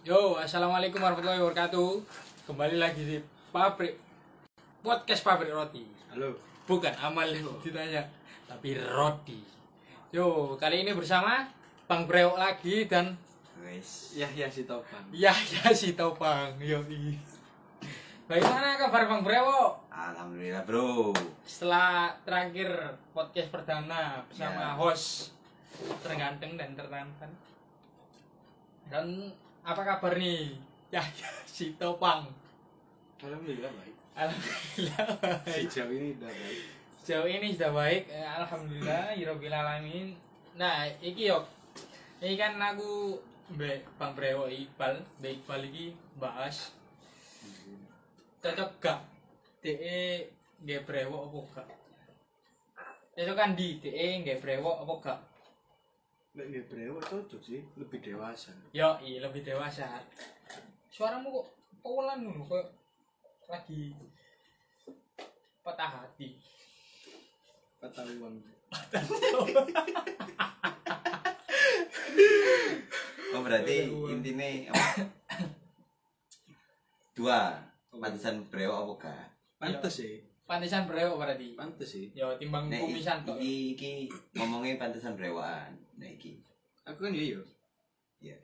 Yo, assalamualaikum warahmatullahi wabarakatuh. Kembali lagi di pabrik podcast pabrik roti. Halo. Bukan amal yang ditanya, tapi roti. Yo, kali ini bersama Bang Brewok lagi dan Wes. Yahya si Topan. Yahya si Topang. Yo, Bagaimana kabar Bang Brewok? Alhamdulillah, Bro. Setelah terakhir podcast perdana bersama Ya. host terganteng dan tertampan. Dan apa kabar nih? Yahya si Topang. Alhamdulillah baik. Alhamdulillah baik. Sejauh ini udah baik. Sejauh ini sudah baik. Eh, Alhamdulillah, Yirobil Alamin. Nah, iki yo. Ini kan aku Mbak Bang Brewo Iqbal, Mbak Iqbal iki bahas cocok gak DE nggak brewo apa gak? Cocok kan di DE nggak brewo apa gak? Lek nggak brewok cocok sih, lebih dewasa. Yo, iya lebih dewasa. Suaramu kok pelan ngono kok lagi patah hati. Kata uang. Oh, berarti intinya apa? Dua. Pantesan brewok apa gak? Pantes sih. Pantesan brewo berarti. Pantes sih. Yo timbang kumisan tok. iki, iki ngomongnya pantesan brewokan. Nah, iki. Aku kan iya.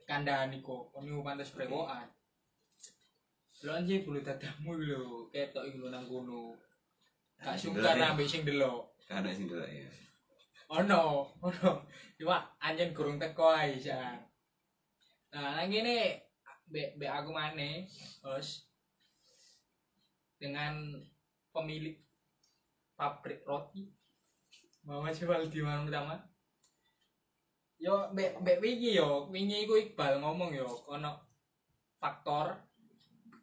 Kandhani kok niku pantes brewokan. Lho anjir bulu dadamu lho, ketok iku nang kono. Gak sungkan ambek sing delok. Kan sing delok ya. Ono, ono. Cuma anjen gurung teko ae jan. Nah, nang kene mbek mbek aku maneh, Bos. Dengan pemilik pabrik roti. Mama Jewal di mana pertama? Yo mbek mbek wingi yo, wingi iku Iqbal ngomong yo ono faktor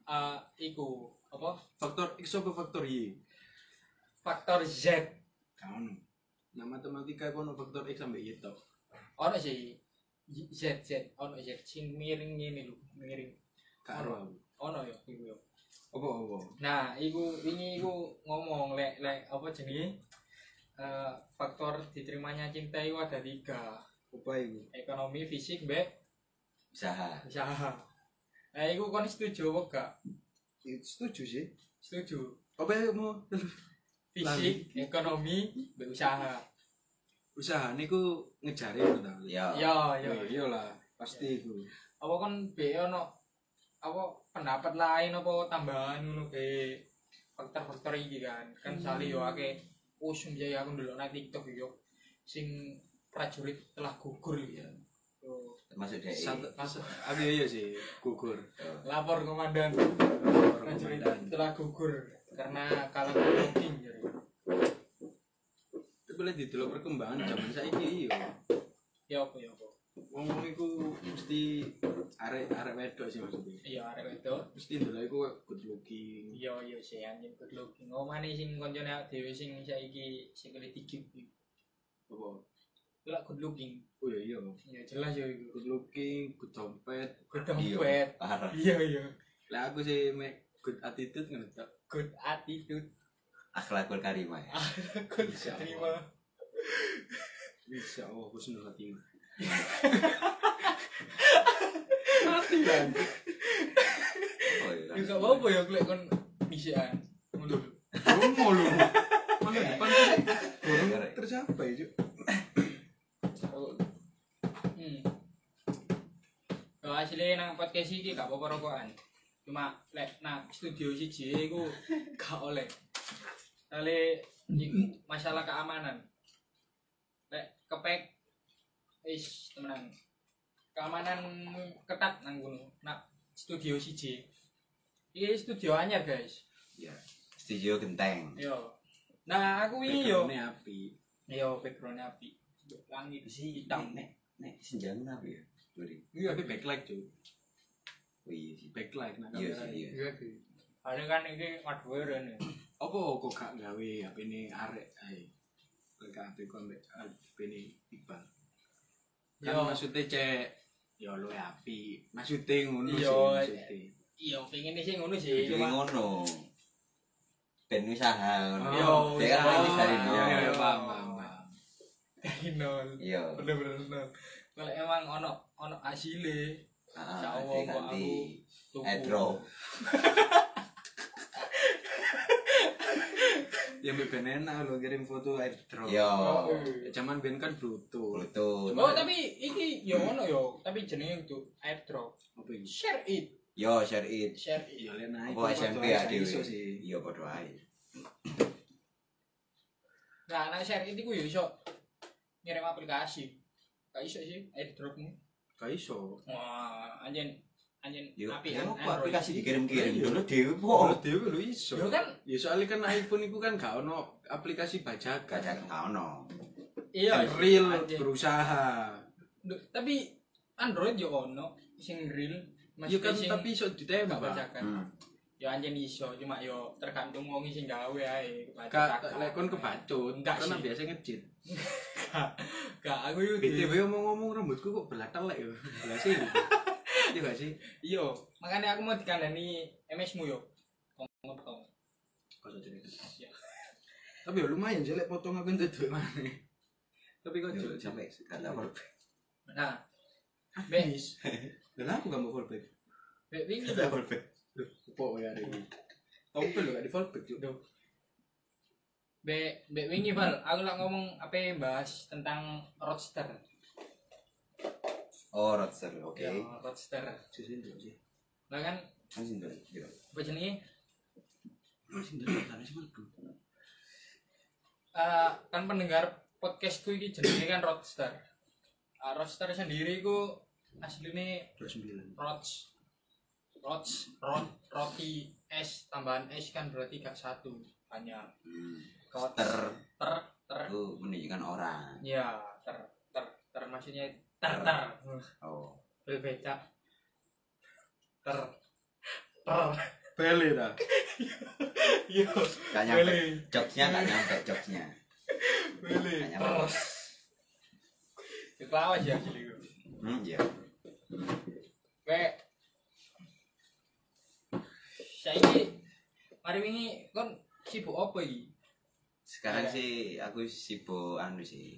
eh iku apa? Faktor X apa faktor Y? Faktor Z. Kamu. Nah matematika kono faktor X sampai Y tok. ono sih Z Z ono Z sing miring ngene lho miring Karo ono ya iku ya Apa apa? nah iku wingi iku ngomong lek lek apa jenenge Eh, faktor diterimanya cinta itu ada tiga Apa itu? ekonomi fisik mbek Usaha. usaha. Nah iku kon setuju apa gak? Ya, Setuju sih. setuju. Apa ya mau fisik ekonomi mbek usaha. Usaha niku ngejari itu tau. Ya. ya ya Ya iyalah, pasti itu. apa kan be ono apa pendapat lain apa tambahan ngono be? Faktor-faktor iki kan. Kan sali yo akeh. Usum ya aku ndelok nang TikTok yo. Sing prajurit telah gugur ya Yo, Termasuk DE. Satu, aku iya sih gugur. lapor komandan Orang prajurit komandan. telah gugur karena kalah blocking jadi Tapi boleh didelok perkembangan zaman saiki iya. ya apa ya apa Wong-wong iku mesti arek arek wedok sih maksudnya. iya arek itu Mesti ndelok iku good looking. iya iya sih anjing good looking ngomane sing koncone dhewe sing saiki sing kali dikit Apa? Lah good looking Oh iya iya. ya jelas ya iku Good looking, good dompet. good Iya. dompet iya iya Lah aku sih mek good attitude ngono tok. good attitude Akhlakul karimah ya. Allah. terima Bisa Allah husnul khatimah. Mati kan. Oh, iya. juga apa ya klek kon podcast iki gak apa-apa rokokan. Cuma lek nang studio siji iku gak oleh. Kali masalah keamanan. Lek kepek wis temenan. Keamanan ketat nang kono. Nak studio siji. Iki studio anyar, guys. Ya. Studio genteng. Yo. Nah, aku wingi yo. Background-nya api. Yo background api. Langit Sih, hitam. nek nek senjang apa ya? Iya, Tapi backlight, Cuk. Oh iya sih. Backlight nah Iya kamera. sih, iya. Iya, Ki. Ada kan ini hardware ini. Apa kok gak gawe HP ini arek ae. Lek HP kok ambek HP ini Iqbal. Kan Yo. maksudnya cek ya lu api. Maksudnya ngono sih Iya, maksudnya. Iya, pengen sih ngono sih. Cuma ngono. Ben usaha ngono. Yo, Dia kan mulai dari Iya, nol. iya, paham, paham, paham. dari nol. Iya. Bener-bener nol. kalau emang ono ono Ah, Insya Allah, ganti tuku. Edro. Ya mbek ben enak lo kirim foto airdrop. Yo. Oh, Zaman ben kan Bluetooth. Bluetooth. Oh tapi iki yo ono yo tapi jenenge itu airdrop. Apa iki? Share it, Yo share it. share it. Ya lek naik. Apa SMP ya dhewe. Iya padha ae. Nah, nek share it iku yo iso ngirim aplikasi. Gak iso sih airdropmu. Gak iso. Wah, anjen anjen Yo, api kan Android. aplikasi dikirim-kirim Iya. dulu dhewe Oh, po. dhewe lho iso. Yo kan Ya soalnya kan iPhone itu kan gak ono aplikasi bajakan. Kadang gak ono. iya Kan real anjen. berusaha. Duh, tapi Android yo ono sing real Ya kan sing tapi iso gak ditembak. bajakan. Hmm. Ya anjen iso, cuma yo tergantung wong sing gawe ae. Kak, lek kon kebacut, Enggak karena sih. biasa ngejit. Gak aku yo BTW ngomong-ngomong rambutku kok belatel lek yo. Biasa ya. Iya gak sih? Iya, makanya aku mau dikandani MS mu yo. Potong-potong. Kok so cerita. Ya. Tapi ya lumayan sih lek potong aku entuk duit mana. Tapi kok Yo, jujur sampai kata apa? Nah, Be, habis. Dan aku gak mau fallback. be wingi Kata lho. apa? Kok ya ini? Tahu gak di fallback juga. Be, be wingi Val, aku lak ngomong apa bahas tentang roadster. Oh, roadster. Oke. Ya, roadster. Sisi itu sih. Lah kan Ndol. Yo. apa jenenge? Sisi itu tadi sih. Eh, kan pendengar podcastku iki jenenge kan roadster. Ah, roadster sendiri ku aslinya 29. rods rods rot roti es tambahan es kan berarti gak satu hanya Hmm. Ter ter ter itu menunjukkan orang. ya ter ter ter maksudnya ter ter Oh. berbeda ter ter Beli dah. yo Gak nyampe. Beli. Jokesnya gak nyampe jokesnya. beli terus itu awas ya jadi gue Hmm, iya. kayak saya ini mari ini kon sibuk apa iki Sekarang Ada. sih aku sibuk anu sih.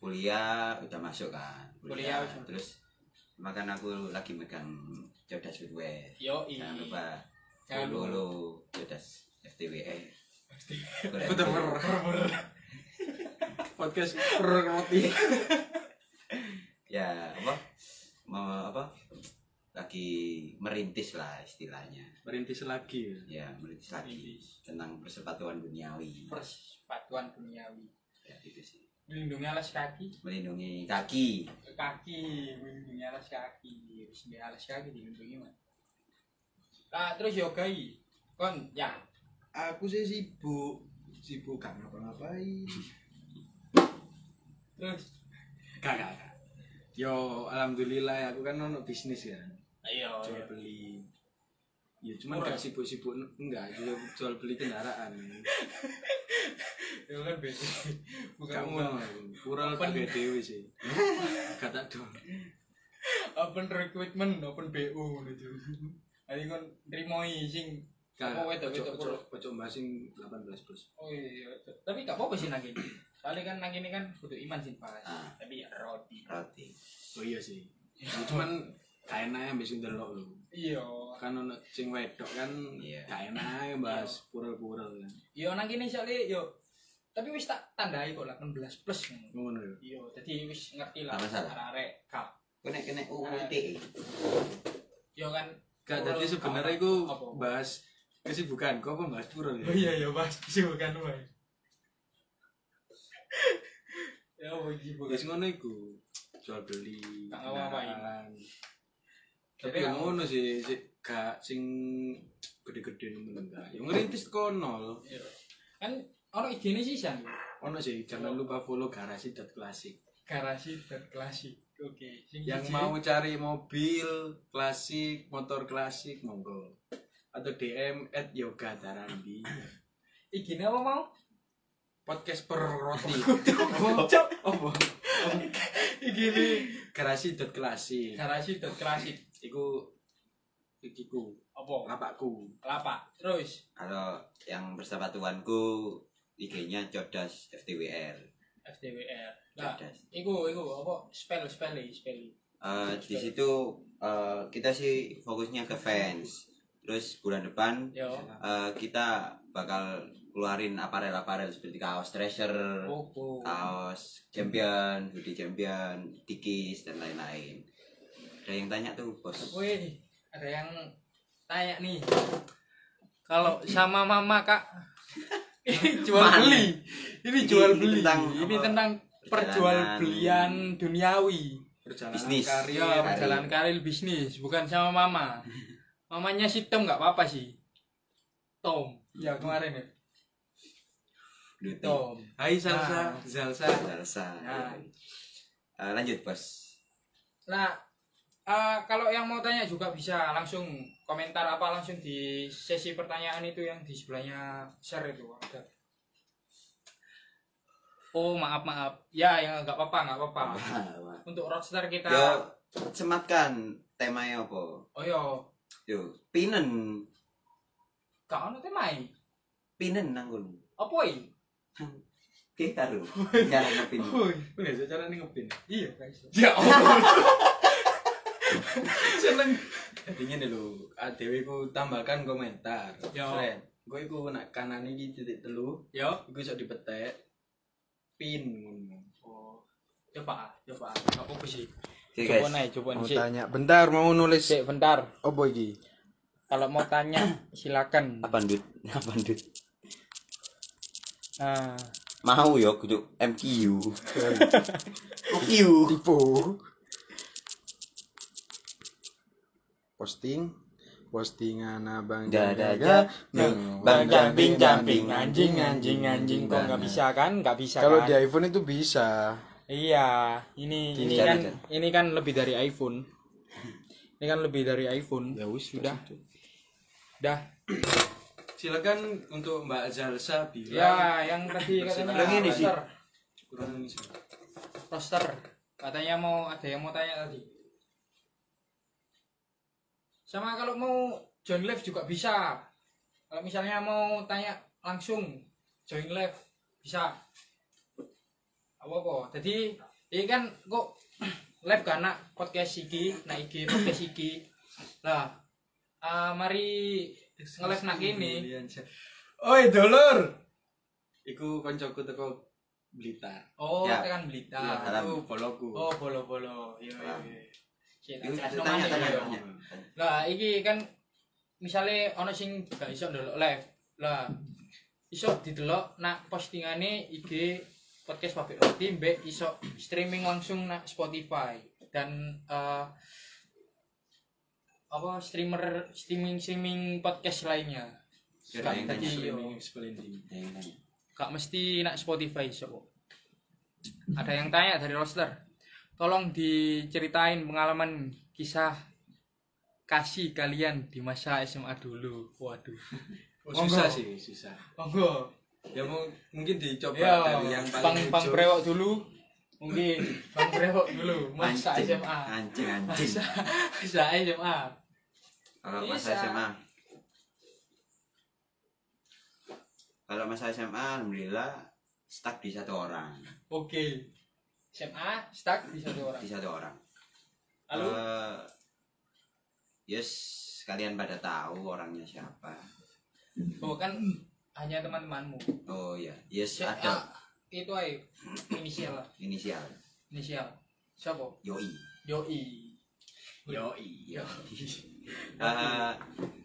Kuliah udah masuk kan. Kuliah udah. terus makan aku lagi megang Jodas Footwear. yo Jangan lupa Jangan lupa. follow Jodas FTWE. Bener Podcast per roti. ya apa mau apa lagi merintis lah istilahnya. Merintis lagi. ya? Merintis lagi tentang persepatuan duniawi. Persepatuan duniawi. Ya itu sih. Melindungi alas kaki. Melindungi kaki. Kaki melindungi alas kaki. Harus di alas kaki dilindungi mah nah terus yoga i kon ya. Aku sih sibuk, sibuk gak ngapa-ngapain. terus? Gak, gak, gak. Yo, alhamdulillah ya, aku kan ono bisnis ya. Ayo Jual beli. Ya cuman Murah. gak sibuk-sibuk enggak, jual, jual beli kendaraan. ya kan beda bukan ngono. Kurang pakai dewe sih. Kata dong. open recruitment open BO ngono tuh Ayo kon nrimoi sing Gak, Apa pojok pojok pojok basing 18 plus. oh iya tapi gak apa-apa sih nang kene soalnya kan nang kene kan butuh iman sih pas Ah. tapi ya roti roti Oh iya sih. Ya, cuman gak enak ya mbek ndelok lho. iya Kan ono sing wedok kan Iya. gak enak ya bahas purel-purel kan. Yo nang kene soalnya yo tapi wis tak tandai kok 18 plus Ngono ya. Iya, jadi wis ngerti lah Tak masalah. arek kak. kena kena UIT Yo kan Gak jadi sebenarnya iku bahas kesibukan kok apa bahas purel ya. Oh iya ya Mas, sih bukan wae. ya iya Ya bukan. sing ngono iku. Jual beli. Gak ngapa-ngapain. Tapi ngono sih, sih gak sing gede-gede nemen enggak. Yang ngerintis kok nol. Iya. Kan ono igene sih san. Ono sih, jangan lupa follow garasi dot klasik. Garasi dan klasik. Oke, sing Yang mau cari mobil klasik, motor klasik, monggo. Atau DM at Yoga Tarandi. igene apa mau? Podcast per roti. Cok. Apa? Igene Garasi dot klasik. garasi dan klasik. Iku ikiku, Apa? lapakku. Lapak. Terus? Kalau yang persepatuanku IG-nya Jodas FTWR FDWR nah iku iku apa? Spell spell spell. Eh, di situ eh, kita sih fokusnya ke fans. Terus bulan depan yo. eh, kita bakal keluarin aparel-aparel seperti kaos treasure oh, oh. kaos champion hoodie champion dikis dan lain-lain ada yang tanya tuh bos Wih, ada yang tanya nih. Kalau sama mama kak, ini jual Mana? beli. Ini Ini- jual ini beli. tentang ini tentang perjual belian duniawi. perjalanan Bisnis. karir Ya, karir. perjalanan karir bisnis, bukan sama mama. Mamanya si Tom nggak apa-apa sih. Tom, ya kemarin ya. Duty. Tom. Hai Salsa Nah. Zalsa Salsa. Nah. Eh, lanjut bos Nah, eh, kalau yang mau tanya juga bisa langsung komentar apa langsung di sesi pertanyaan itu yang di sebelahnya share itu ada. Oh maaf maaf, ya yang nggak apa-apa nggak apa-apa. Untuk rockstar kita, Yo, sematkan temanya apa? oh yo, Yo, pinen, kau nanti main, pinen nanggung. apa i? Kita lu, ya ngepin. Woi, Ini cara ngepin iya guys. Ya Allah Seneng Intinya nih lu ADW ku tambahkan komentar. Friend Gue iku nak kanan ini titik telu Yo, Iku bisa dipetek Pin ngono. oh, coba, coba, sih. Oke Coba guys, naik, coba mau tanya bentar mau nulis Sik, bentar. apa iki Kalau mau tanya, silakan. apa dut? Apa dut? Nah, Mau yo kudu MQ. MQ. tipu posting. Postingan abang jaga Bang jumping, jumping anjing anjing anjing. Kok nggak bisa kan? Nggak bisa kalau kan? di iPhone itu bisa. Iya. Ini ini Bisa, kan bisa. ini kan lebih dari iPhone. Ini kan lebih dari iPhone. Ya wis sudah dah. Silakan untuk Mbak Zalsa bilang. Ya yang tadi katanya Bilang ini sih. Kurang ini sih. roster. Katanya mau ada yang mau tanya tadi sama kalau mau join live juga bisa. Kalau misalnya mau tanya langsung join live bisa. Apa kok jadi ini kan kok live karena podcast iki nah iki podcast iki. Lah ah, mari nge-live nak ini. Oi dulur Iku koncoku teko Blitar oh Ya. tekan Blitar Ya, Nah, itu boloku. Oh bolo bolo iya iya Tanya, tanya, tanya. Lah iki kan misalnya ono sing gak iso ndelok live. Lah iso didelok nak postingane IG podcast Pabrik Roti mbek iso streaming langsung nak Spotify dan eh, apa streamer streaming streaming podcast lainnya. Tadi. Gak mesti nak Spotify iso. Ada yang tanya dari roster. Tolong diceritain pengalaman kisah kasih kalian di masa SMA dulu. Waduh. Oh, susah Monggo. sih susah Monggo. Ya mau mungkin dicoba Ya, dari yang paling Bang lucu. Brewok dulu. Mungkin Bang Brewok dulu masa Anjing, SMA. Anjing, anjing. Masa, masa SMA. Kalau masa SMA. Kalau masa SMA alhamdulillah stuck di satu orang. Oke. SMA stuck di satu orang. Di satu orang. Lalu Eh, yes, kalian pada tahu orangnya siapa. oh kan hanya teman-temanmu. Oh iya, yes Si- ada ah, itu aja inisial inisial Inisial. Siapa? Yoi. Yoi. Yo iya. Eh,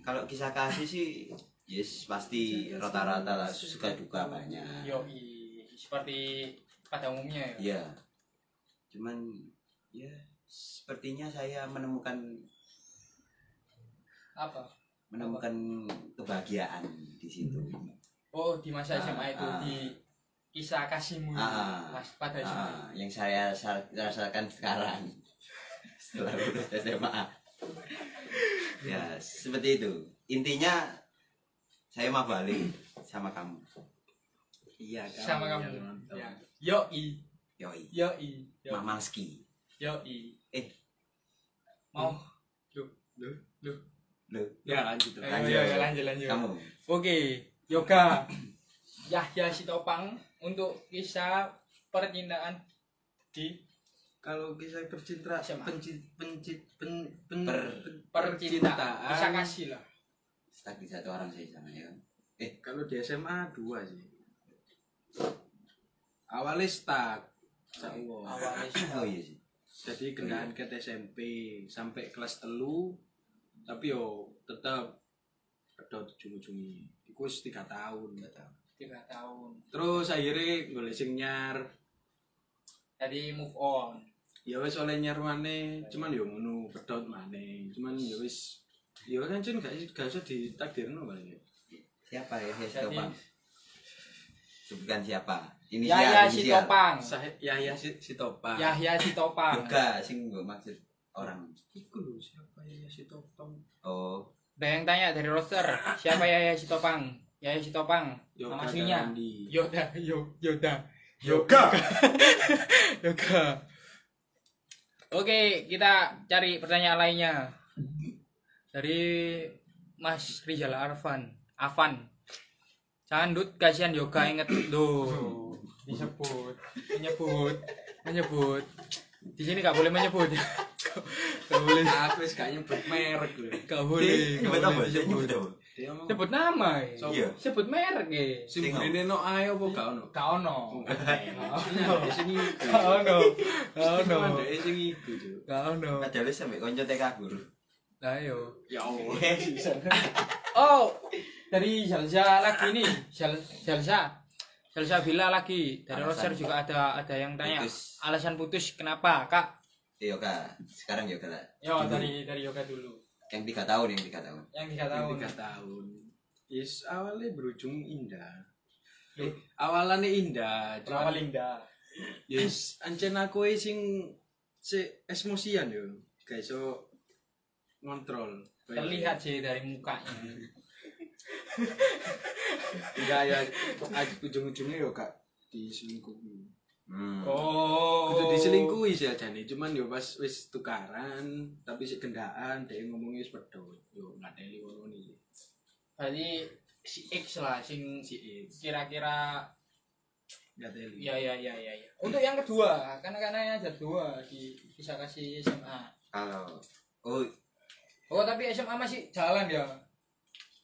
kalau kisah kasih sih yes pasti rata-rata lah suka duka banyak. Yoi. Seperti pada umumnya ya. Iya. Cuman ya sepertinya saya menemukan Apa? menemukan kebahagiaan di situ. Oh, di masa Ah, SMA itu ah. di kisah kasihmu Ah, pas pada SMA. Ah, yang saya sa- rasakan sekarang setelah lulus SMA. ya seperti itu. Intinya saya mau balik sama kamu. Iya. Sama kamu. yang nonton. Ya. Yoi. Yoi. Yoi. Yoi. Mamangski. Yoi. Eh. Mau Loh, Loh. Loh, Ya lanjut. Ayo, lanjut. ayo, lanjut lanjut. kamu. Oke, Yoga Yahya Sitopang untuk kisah percintaan di Kalau kisah percintaan, SMA. penci, penci, pen, pen, Per- percintaan bisa kasih lah stuck di satu orang sih sama ya eh Kalau di SMA dua sih. Awalnya stuck. Sih oh iya sih Jadi kendaraan ke SMP sampai kelas telu, tapi yo tetap ada ujung-ujungnya. Iku wis tiga tahun. nggak tahu tiga tahun Terus akhirnya gue sing nyar. jadi move on Ya wis oleh nyar maneh, cuman yo ngono pedot maneh. Cuman ya wis ya kan cen gak gak usah ditakdirno paling. ya. siapa ya ya Topang sebutkan siapa. Yahya si Topang Sah Yahya si, si Topa. Yahya si Topang juga sing gue maksud orang. Iku lho siapa Yahya si Topang? oh. Ada yang tanya dari roster siapa Yahya si Topang Yahya si Topang Yoga nama aslinya. Yoda Yo Yoda. Yoga. Yoga. Oke kita cari pertanyaan lainnya. Dari Mas Rizal Arfan. Afan Candut kasihan yoga inget. Do disebut menyebut menyebut. Di sini nggak boleh menyebut. Nggak boleh. Aku wis gak nyebut merek lho. nggak boleh nyebut apa? nyebut apa? Sebut nama ya. Sopo? Iya. sebut merek ya sing bunine no ayo apa? Gak ono? gak ono. Sing gak ono. Gak ono. Sing iku, gak ono. Padahal sampai konco TK guru ayo Ya Allah. oh dari Jalsa lagi nih Jal Jalsa Jalsa Bila lagi dari Alasan. Roger juga ada ada yang tanya Putus. alasan putus kenapa kak Yoga sekarang Yoga lah yo Dulu. dari dari Yoga dulu yang tiga tahun yang tiga tahun yang tiga Tahun. tahun Tiga tahun. Yes, awalnya berujung indah. Eh, awalannya indah, Berapa cuman Linda yes, ancen aku sing si emosian yo. Gak iso ngontrol. terlihat sih dari mukanya Enggak ya, ujung-ujungnya yo kak diselingkuhi. hmm. oh Kudu diselingkuhi sih aja nih, cuman yo pas wis tukaran, tapi si gendaan, dia ngomongnya wis. Yo nggak ada ngono nih. berarti si X lah sing Si X, kira-kira nggak ada ya ya ya ya ya untuk yang kedua karena karena ada dua di bisa kasih SMA kalau oh oh tapi SMA masih jalan ya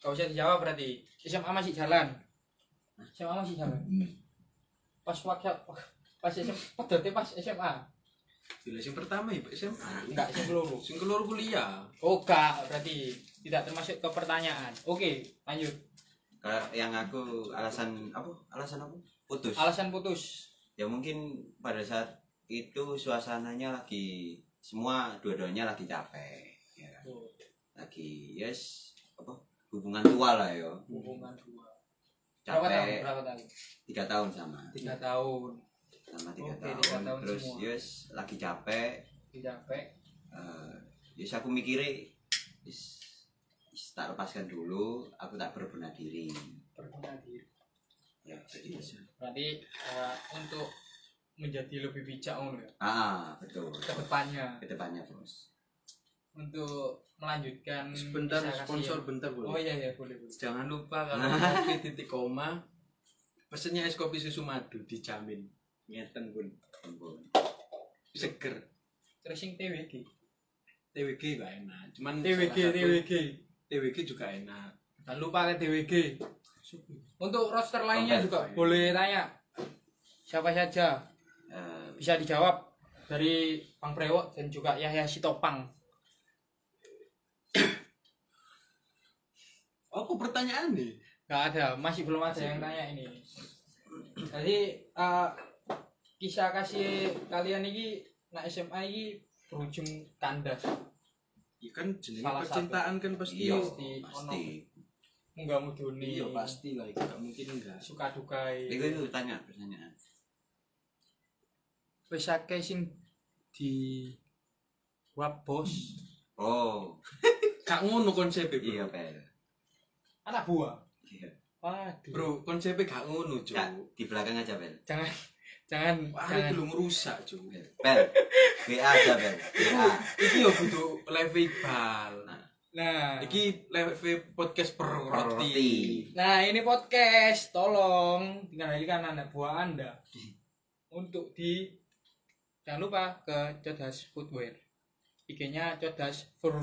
gak usah dijawab berarti. SMA masih jalan. SMA masih jalan. Pas waktu pas SMA padahal pas SMA Bila sing pertama ya SMA. enggak sing keloro Sing keluar kuliah. oh enggak berarti tidak termasuk ke pertanyaan. Oke lanjut. Yang aku alasan apa? Alasan apa? Putus. Alasan putus. Ya mungkin pada saat itu suasananya lagi semua dua-duanya lagi capek ya. kan. Oh, lagi yes apa hubungan tua lah yo. Hubungan dua berapa tahun? Capek berapa tahun? Tiga tahun sama. Tiga tahun. Sama tiga tahun. tiga tahun. terus semua. yes lagi capek. Capek. Eh yes aku mikirnya yes, yes, tak lepaskan dulu. Aku tak berbenah diri. Berbenah diri. Ya jadi berarti eh, untuk menjadi lebih bijak ngono ya? Ah betul. Ke depannya. Ke depannya bos. Untuk melanjutkan Sebentar kasih- sponsor bentar oh boleh. iya iya boleh boleh. Jangan lupa kalau kopi titik koma pesennya es kopi susu madu dijamin. Ngeten pun Oh, seger terus yang TWG TWG gak enak cuman TWG TWG TWG juga enak. Jangan lupa ke TWG untuk roster lainnya juga boleh tanya. Siapa saja? Eh, bisa dijawab dari Bang Prewo dan juga Yahya Sitopang apa pertanyaan nih Gak ada, masih belum ada yang tanya ini. Jadi eh, kisah kasih kalian ini nak SMA ini berujung kandas. ya kan jenis Salah satu. percintaan kan pasti iya pasti, pasti Enggak muduni. iya pasti lah itu gak mungkin enggak Suka dukai. itu itu tanya pertanyaan Wis akeh sing di wab bos oh gak ngono konsepnya bro iya pel anak buah. iya. Waduh. bro konsepnya gak ngono cuy di belakang aja pel Jangan jangan wah jangan. belum rusak cuy pel WA aja pel WA iki yo kudu live Iqbal Nah, iki live podcast per roti. Roti. Nah ini podcast, tolong dikendalikan anak buah Anda. untuk di jangan lupa ke Codas Footwear IG-nya Codas Fur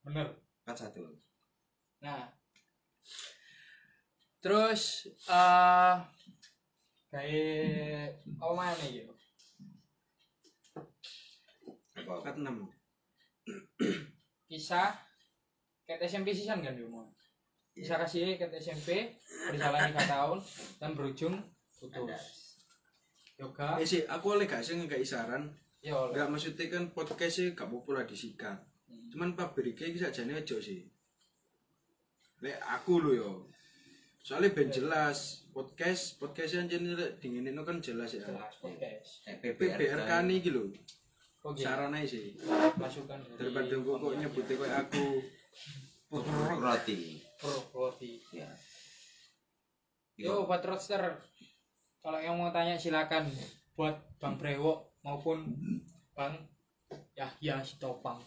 bener. Empat satu. nah terus eh kayak apa mana gitu? Kat 6. kisah kayak SMP sisan kan dia mau kisah kasih kayak SMP berjalan tiga tahun dan berujung putus yoga Eh sih, aku oleh gak sih ngekei saran. ya oleh Enggak maksudnya kan podcast sih gak populer disikat. Cuman pabrik iki sakjane aja sih. Lek aku lho yo. Soalnya ben jelas podcast podcast yang jenis dingin itu kan jelas ya. jelas podcast Eh, PBRK nih gitu. oke Sarannya sih. masukan dari Daripada kok kok nyebutnya kayak aku. Roti. pro roti Ya. yo buat roadster kalau yang mau tanya silakan buat bang Brewo maupun bang Yahya Sitopang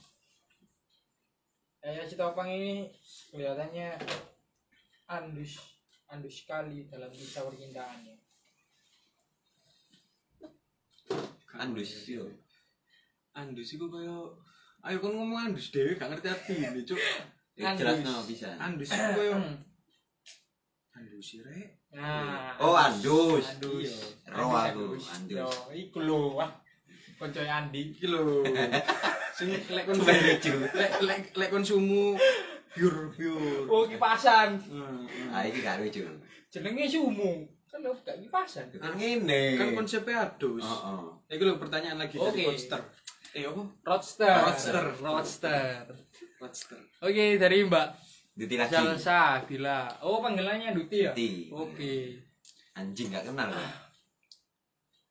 Yahya Sitopang ini kelihatannya andus andus sekali dalam kisah percintaannya Andus yo. Andus iku koyo Ayo kan ngomong andus dhewe gak ngerti artine, Cuk. Eh, Andus. Jelas no bisa. Andus iku koyo andus sih rek. nah Oh, andus. andus Roh aku, Andus. yo iku lho wah koncoy Andi Iki lho. Sing lek kon lek lek lek konsumu pure pure. oh kipasan Heeh. Ah, iki gak lucu. jenenge sumu kan lo gak kipasan Kan ngene. Kan konsepnya adus. Heeh. Iki lho pertanyaan lagi dari Oke. Podster. Eh apa? Roadster. Roadster. Roadster. Podster. Oke, dari Mbak Duti lagi. Salsa bila. Oh, panggilannya Duti ya? Duti. Oke. Anjing gak kenal.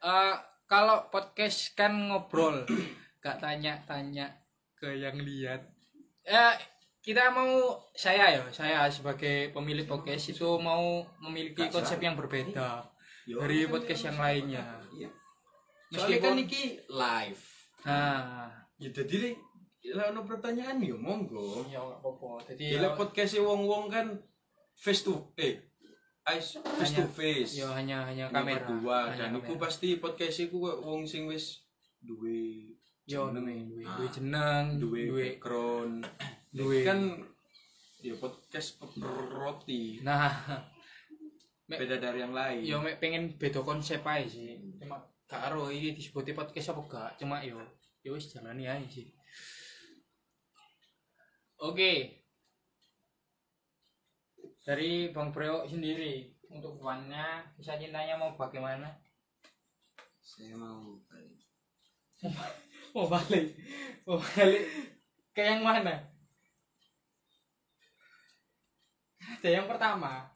Eh, kalau podcast kan ngobrol, gak tanya-tanya ke yang lihat. Eh, kita mau saya ya, saya sebagai pemilik podcast itu mau memiliki konsep yang berbeda Yo. dari podcast yang lainnya. Iya. Soalnya kan iki live. Nah, Ya dadi lah ono pertanyaan yo monggo. ya nggak apa-apa. Jadi Ya podcast wong-wong kan face to eh eyes face to face. ya hanya hanya Ini kamera. Hanya dan kamera. pasti podcast iku kok wong sing wis duwe yo jeneng, duwe jeneng, duwe background. Duwe kan ya podcast roti Nah, beda dari yang lain. yo mek pengen beda konsep aja sih. Cuma gak ero iki disebuti podcast apa gak, cuma yo yo wis jalani aja sih. Oke. Dari Bang Breo sendiri untuk wannya kisah cintanya mau bagaimana? Saya mau balik. Mau balik. Mau balik ke yang mana? Ada yang pertama.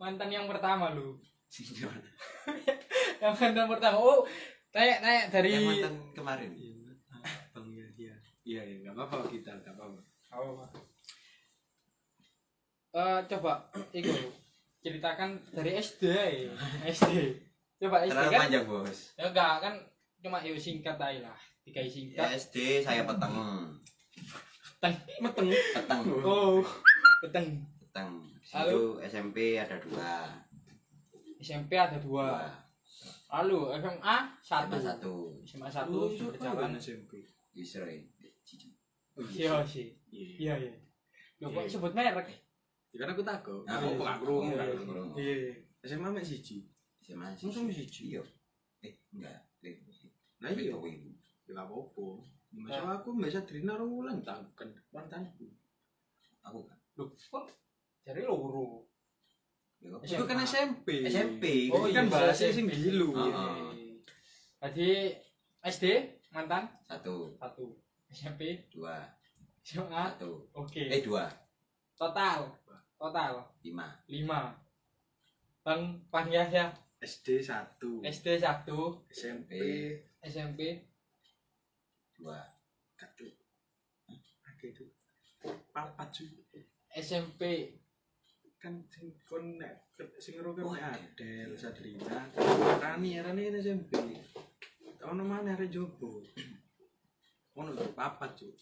Mantan yang pertama lu. yang mantan pertama. Oh, tanya tanya dari Yang mantan kemarin. Bang ya, iya. Iya, iya, enggak apa-apa kita, enggak apa-apa. Oh. Eh, coba itu ceritakan dari SD ya. SD. Coba SD Terlalu kan? panjang, Bos. Ya enggak kan cuma yuk singkat aja lah. Tiga Ya, singkat. SD saya peteng. Peteng. Meteng. Peteng. Oh, peteng. Peteng. Lalu? Situ SMP ada dua. SMP ada dua. Dua. Lalu SMA satu. SMA satu. SMA satu Oh, berjalan. kan SMP. Oh, Iya sih. Iya. Iya iya. Lo kok Iya. sebut merek? Ya kan aku takut. Ah, Aku gak krungu, Iya, gak iya. krungu. Iya. iya. SMA mek siji. SMA Masa masih siji? Iya. Eh, enggak. Nah iya. Ya apa-apa. Masa aku mbak Sadrina rong wulan tak kan mantanku. Aku kan. Loh, kok dari loro. Itu kan SMP. SMP. Oh, kan iya, bahasa sing gilu. Ah, Iya, ah. Tadi SD mantan Satu, satu. SMP dua, SMA satu. oke. Eh, dua, Total total lima. lima. Bang Bang Yahya SD 1. SD satu SMP SMP Dua. Oke itu. Papat cuy. SMP Kan sing kon nek sing ngero kan Oh, nek Adel, Sadrina, Rani, Rani ini SMP. Ono mana arek jopo. Ono tuh papat cuy.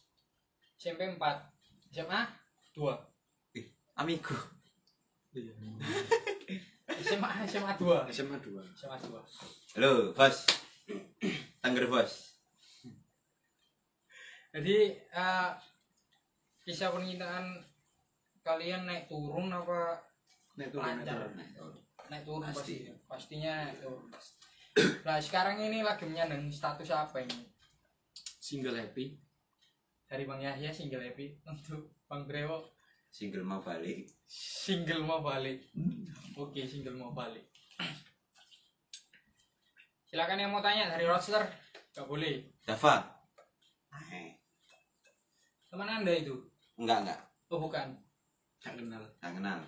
SMP empat SMA dua Amigo. Iya. SMA SMA 2 SMA 2 SMA 2 Halo, bos. Tengger bos. Jadi eh, kisah percintaan kalian naik turun apa nek turun Lancar. turun. Naik turun Pasti. pasti pastinya naik turun. Nah sekarang ini lagi menyandang status apa ini? Single happy. Dari Bang Yahya single happy. Untuk Bang Brewo. Single mau balik. single mau balik. Oke single mau balik. Silakan yang mau tanya dari roster. Gak boleh. Dava. Eh, teman anda itu enggak enggak. oh bukan gak kenal Enggak kenal.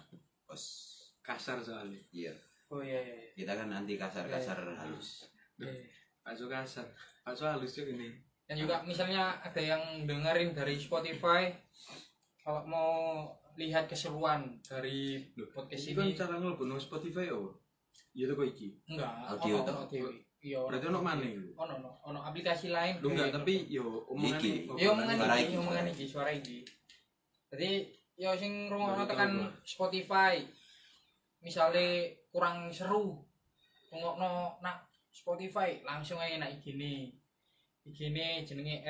Bos. kasar soalnya Iya. oh iya iya, iya. Kita kan anti kasar-kasar halus. Eh, bakso kasar bakso halus tuh ini dan juga misalnya ada yang dengerin dari Spotify kalau mau lihat keseruan dari podcast ini kan cara ngelbun Spotify oh iya tuh kok iki enggak Audio audio. Iya ono. berarti ono mana itu ono ono ono aplikasi lain lu enggak kayak- tapi yo omongan Iki. Iya omongan iki, omongan suara iki, suara iki. Jadi yo sing ngrungokno Baru tekan. Spotify. Misale kurang seru ngrungokno nak Spotify langsung aja nak igine. Igine jenenge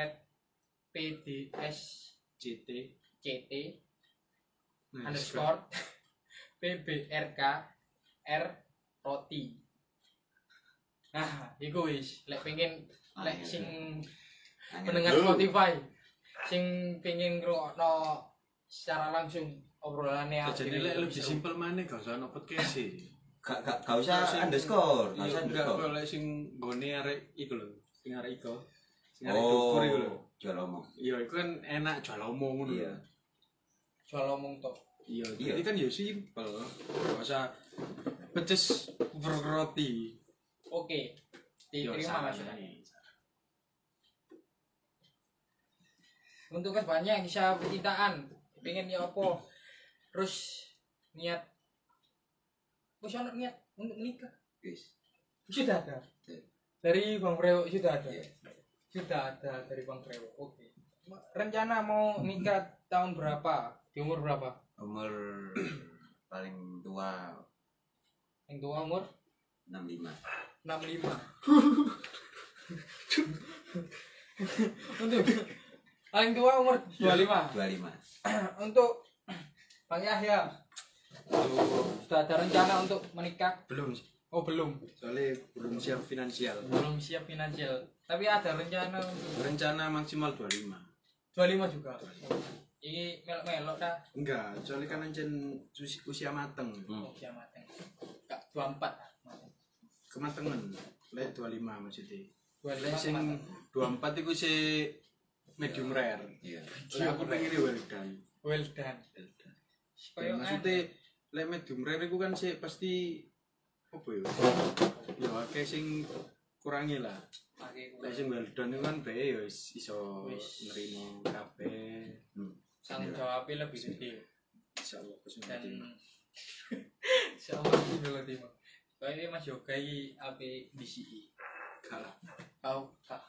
@pdsct CT Nah, underscore pbrk r roti. Nah, iku wis lek pengen lek sing pendengar. Spotify sing pengen ngrungokno secara langsung obrolannya Jadi lek lebih simpel mana gak usah ono podcast sih. Gak gak gak usah underscore, gak Iya usah underscore. kok lek sing gone arek iku lho, sing arek iku. Sing arek Oh, dukur iku lho. jual omong. Iya, itu kan enak jual omong ngono. Iya. jual omong tok Iya, Iya. jadi kan ya simpel. Gak usah peces roti. Oke diterima nih. untuk kan banyak kisah percintaan. Pengen ya apa? Terus niat. Wis ono niat untuk menikah? Wis. sudah ada? Iya. dari Bang Prewo sudah ada? Iya. sudah ada dari Bang Prewo oke. Rencana mau nikah tahun berapa? Di umur berapa? Umur paling tua. Yang tua umur 65. 65 untuk paling tua umur 25 25. untuk Bang Yahya sudah ada rencana untuk menikah Belum oh belum Soalnya belum siap finansial. belum siap finansial tapi ada rencana untuk Rencana maksimal 25. 25 juga ini melok-melok dah Enggak, soalnya kan ancen usi- usia mateng. Hmm. siap mateng gak 24 lah Kematengan. Lek 25 maksudnya. 25 Lek sing mateng. 24 itu si medium rare. Iya. Soalnya aku pengen well done. well done Well done. Kayak maksudnya lek medium rare itu kan sih pasti apa ya? Ya akeh sing kurangi lah. Pakai Lek sing well done itu kan bae ya iso Wis. nerimo kabeh. Hmm. tanggung jawabnya lebih gede Insyaallah dan kesulitan. sama ini Timo soalnya Mas Yoga ini apa DCI Kalah. kau kak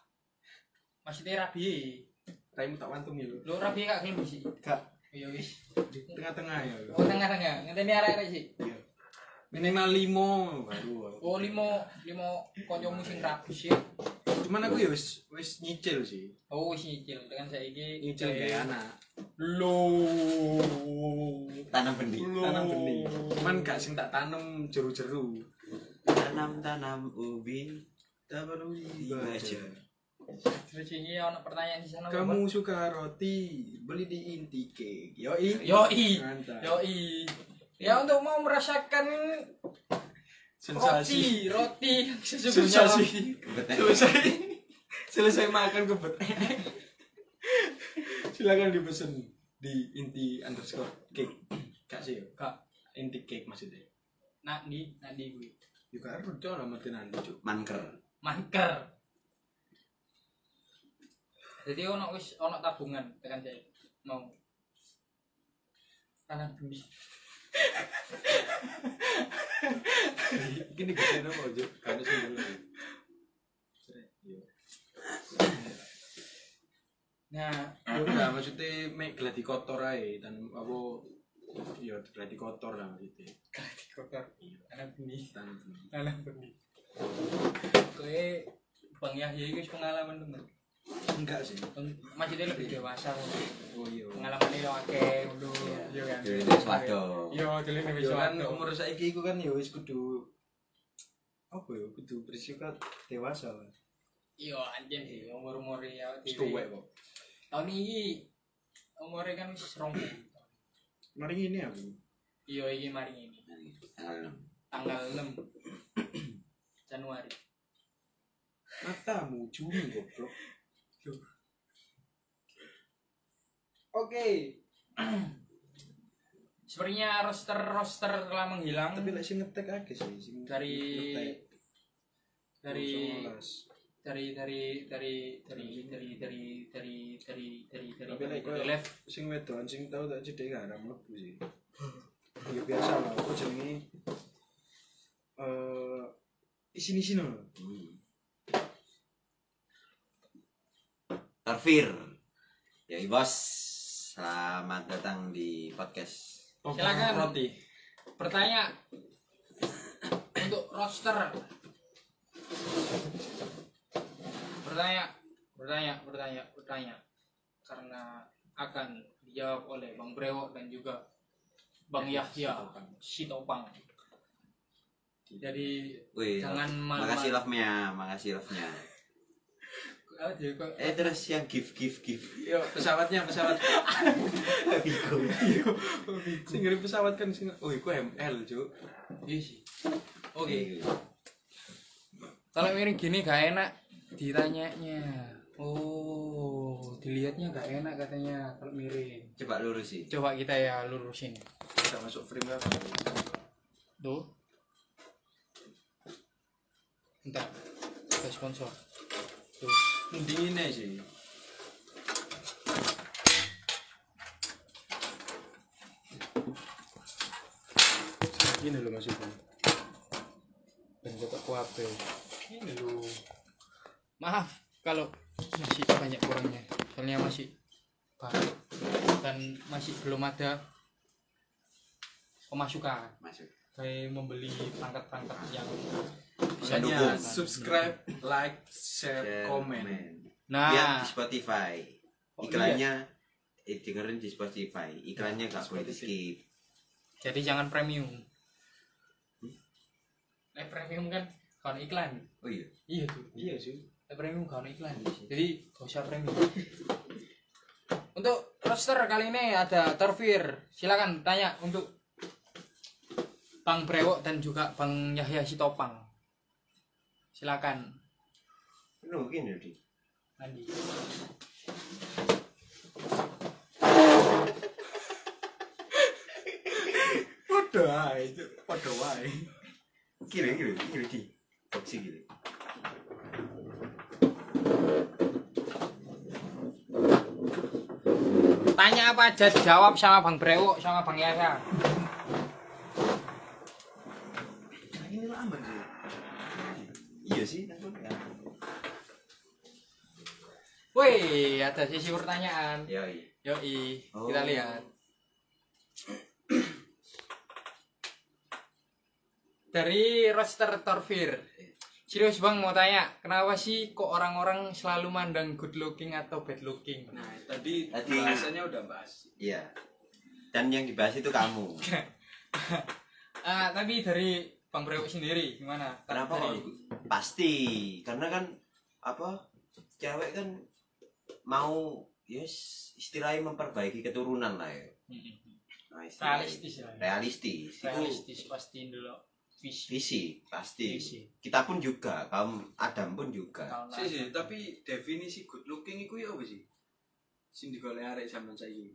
maksudnya rabi Time tak wantung ya. lo rabi kak kelem DCI Kak iya wis di tengah-tengah ya. oh tengah-tengah ngerti arek-arek sih Iya. Minimal limo baru. oh limo limo koncomu sing rabi sih Cuman aku ya wis wis nyicil sih. oh wis nyicil dengan saya ini Nyicil kayak anak. lo Tanam benih. Tanam benih. Cuman gak sing tak tanam jeru-jeru. Tanam-tanam ubi. Tak perlu Baca. terus ini ada pertanyaan di sana Kamu suka roti? Beli di Inti Cake. Yoi. yoi Mantap. yoi ya untuk mau merasakan Sensasi. roti roti yang sesungguhnya Sensasi. Selesai. Selesai makan kebet. Silakan dipesan di Inti underscore cake. Kak sih. Kak. Inti Cake maksudnya. nak di nak di gue Juga harus coba mati nanti cuk. Manker. manker jadi ono wis ono tabungan tekan saya mau tanam benih Ini gede apa aja? Karena sih dulu. nah Ya enggak maksudnya make gladi kotor aja dan apa ya gladi kotor lah maksudnya. gladi kotor. Anak benih. Tanam benih. anak benih. Kowe bang Yahya itu pengalaman temen? Enggak sih. Masih dia lebih dewasa. Oh iya. Pengalaman akeh ngono. Iya. Kan? Wis waduh. iya dulu wis waduh umur saiki iku kan ya wis kudu apa ya kudu bersifat dewasa lah. iya anjen sih umur umur ya tuwek kok. tahun ini umurnya kan wis rong Mari ini aku. iya ini mari ini. Tanggal tanggal 6 Januari. Matamu Juni goblok. oke. Sepertinya roster roster telah menghilang. Tapi lek sing ngetek akeh sih dari ngetek. dari 19. dari dari dari dari dari dari dari dari dari dari dari koyo live sing wedoan sing tau tak cedek gak mlebu sih. Ya biasa lah, apa jenenge eh isin-isin lho. Tarfir. Ya bos, selamat datang di podcast. Silakan. Roti. bertanya untuk roster bertanya bertanya bertanya bertanya karena akan dijawab oleh Bang Brewok dan juga Bang Yahya Sitopang jadi Wih, Jangan malu-malu. makasih love-nya, makasih love-nya. kok- Eh terus yang gift gift gift. Yo, pesawatnya pesawat. sing ngirim pesawat kan sing oh iku ML, Cuk. iya sih oke kalau miring gini gak enak ditanyanya oh dilihatnya gak enak katanya kalau miring Coba lurus sih. coba kita ya lurusin Bisa masuk frame kan. tuh entar ada sponsor tuh ini sih. Ini loh masuknya. Dan kotak kuape. ini lu maaf kalau masih banyak kurangnya soalnya masih baru dan masih belum ada pemasukan Masuk. kayak membeli perangkat-perangkat yang Bisa dukung. subscribe, like, share, Share, komen. nah Lihat di Spotify. Oh, Iklannya eh, dengerin di Spotify. Iklannya gak boleh di skip. jadi jangan premium eh premium kan kalau iklan Oh iya. iya tuh Iya sih. Eh, premium kalau iklan jadi gak usah premium untuk roster kali ini ada Torfir silakan tanya untuk Bang Brewok dan juga Bang Yahya Sitopang silakan Lu gini di. Andi Podo ae, Cuk. podo wae. Kiri kiri kiri di. Boxi kiri. Tanya apa aja dijawab sama Bang Brewok sama Bang Yahya Nah, ini lah aman sih. Iya sih. ya. Wih, ada sesi pertanyaan. Ya iya. Yoi, Oh. kita lihat. Dari roster Torfir. Serius bang mau tanya, kenapa sih kok orang-orang selalu mandang good looking atau bad looking? Nah, tadi Tadi- bahasanya udah bahas. Iya. Dan yang dibahas itu kamu. Ah, tapi dari Bang Brewok sendiri gimana? Kenapa kok Dari- itu? Pasti, karena kan apa? Cewek kan mau yes istilahnya memperbaiki keturunan lah ya. Mm-mm. Nah, Realistis ya. Realistis. Itu Realistis pasti dulu. Visi. visi pasti. Visi. Kita pun juga, kaum Adam pun juga. Sih sih, tapi definisi good looking iku ya apa sih? Sing digolek arek zaman saiki.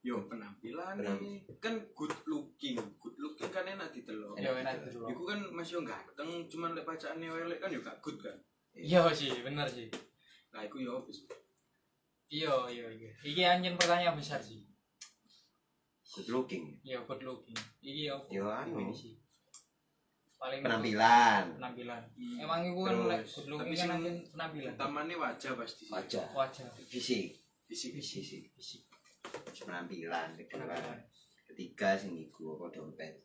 Yo penampilan Penampilan. kan good looking. Good looking kan enak ditelok. Ya enak dulu. Iku kan masih yo ganteng, cuman lek pacaane elek kan yo gak good kan. Iya sih, bener sih. Nah, iku yo apa sih? Iya, iya, iya. Iki anjen pertanyaan besar sih. Good looking. Iya, good looking. Iki apa? Yo, anu. Ini sih. Paling Penampilan. penampilan. Hmm. Emang itu kan looking tapi kan penampilan. Utamane wajah pasti sih. Wajah. Wajah, Fisik. Fisik. Fisik. fisik, Penampilan. Kedua. penampilan. Ketiga sing iku apa dompet.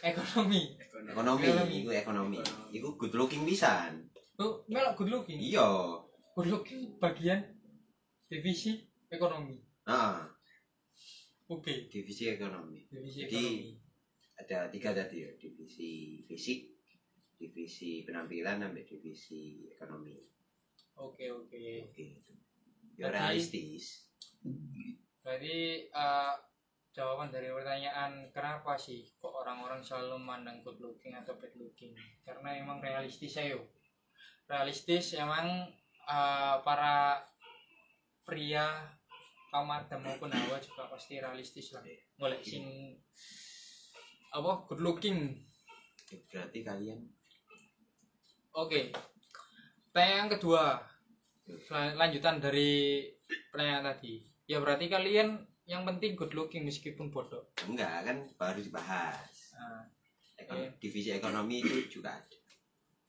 ekonomi Ekonomi, Ekonomi. iku ekonomi. Iku good looking pisan. oh melok good looking Iya. good looking bagian divisi ekonomi Heeh, oke divisi ekonomi. divisi Jadi, ekonomi Ada tiga tadi ya, divisi fisik, divisi penampilan, sampai divisi ekonomi. oke oke Oke. itu. Ya realistis. Berarti eh, jawaban dari pertanyaan kenapa sih kok orang-orang selalu memandang good looking atau bad looking? Karena emang realistis ayo. Realistis emang eh, para pria kaum Adam maupun Hawa juga pasti realistis lah. Boleh sing apa good looking. Berarti kalian Oke. Pertanyaan kedua. Lanjutan dari pertanyaan tadi. Ya berarti kalian yang penting good looking meskipun bodoh. enggak kan baru dibahas. Nah, Ekon- Iya. Divisi ekonomi itu juga ada.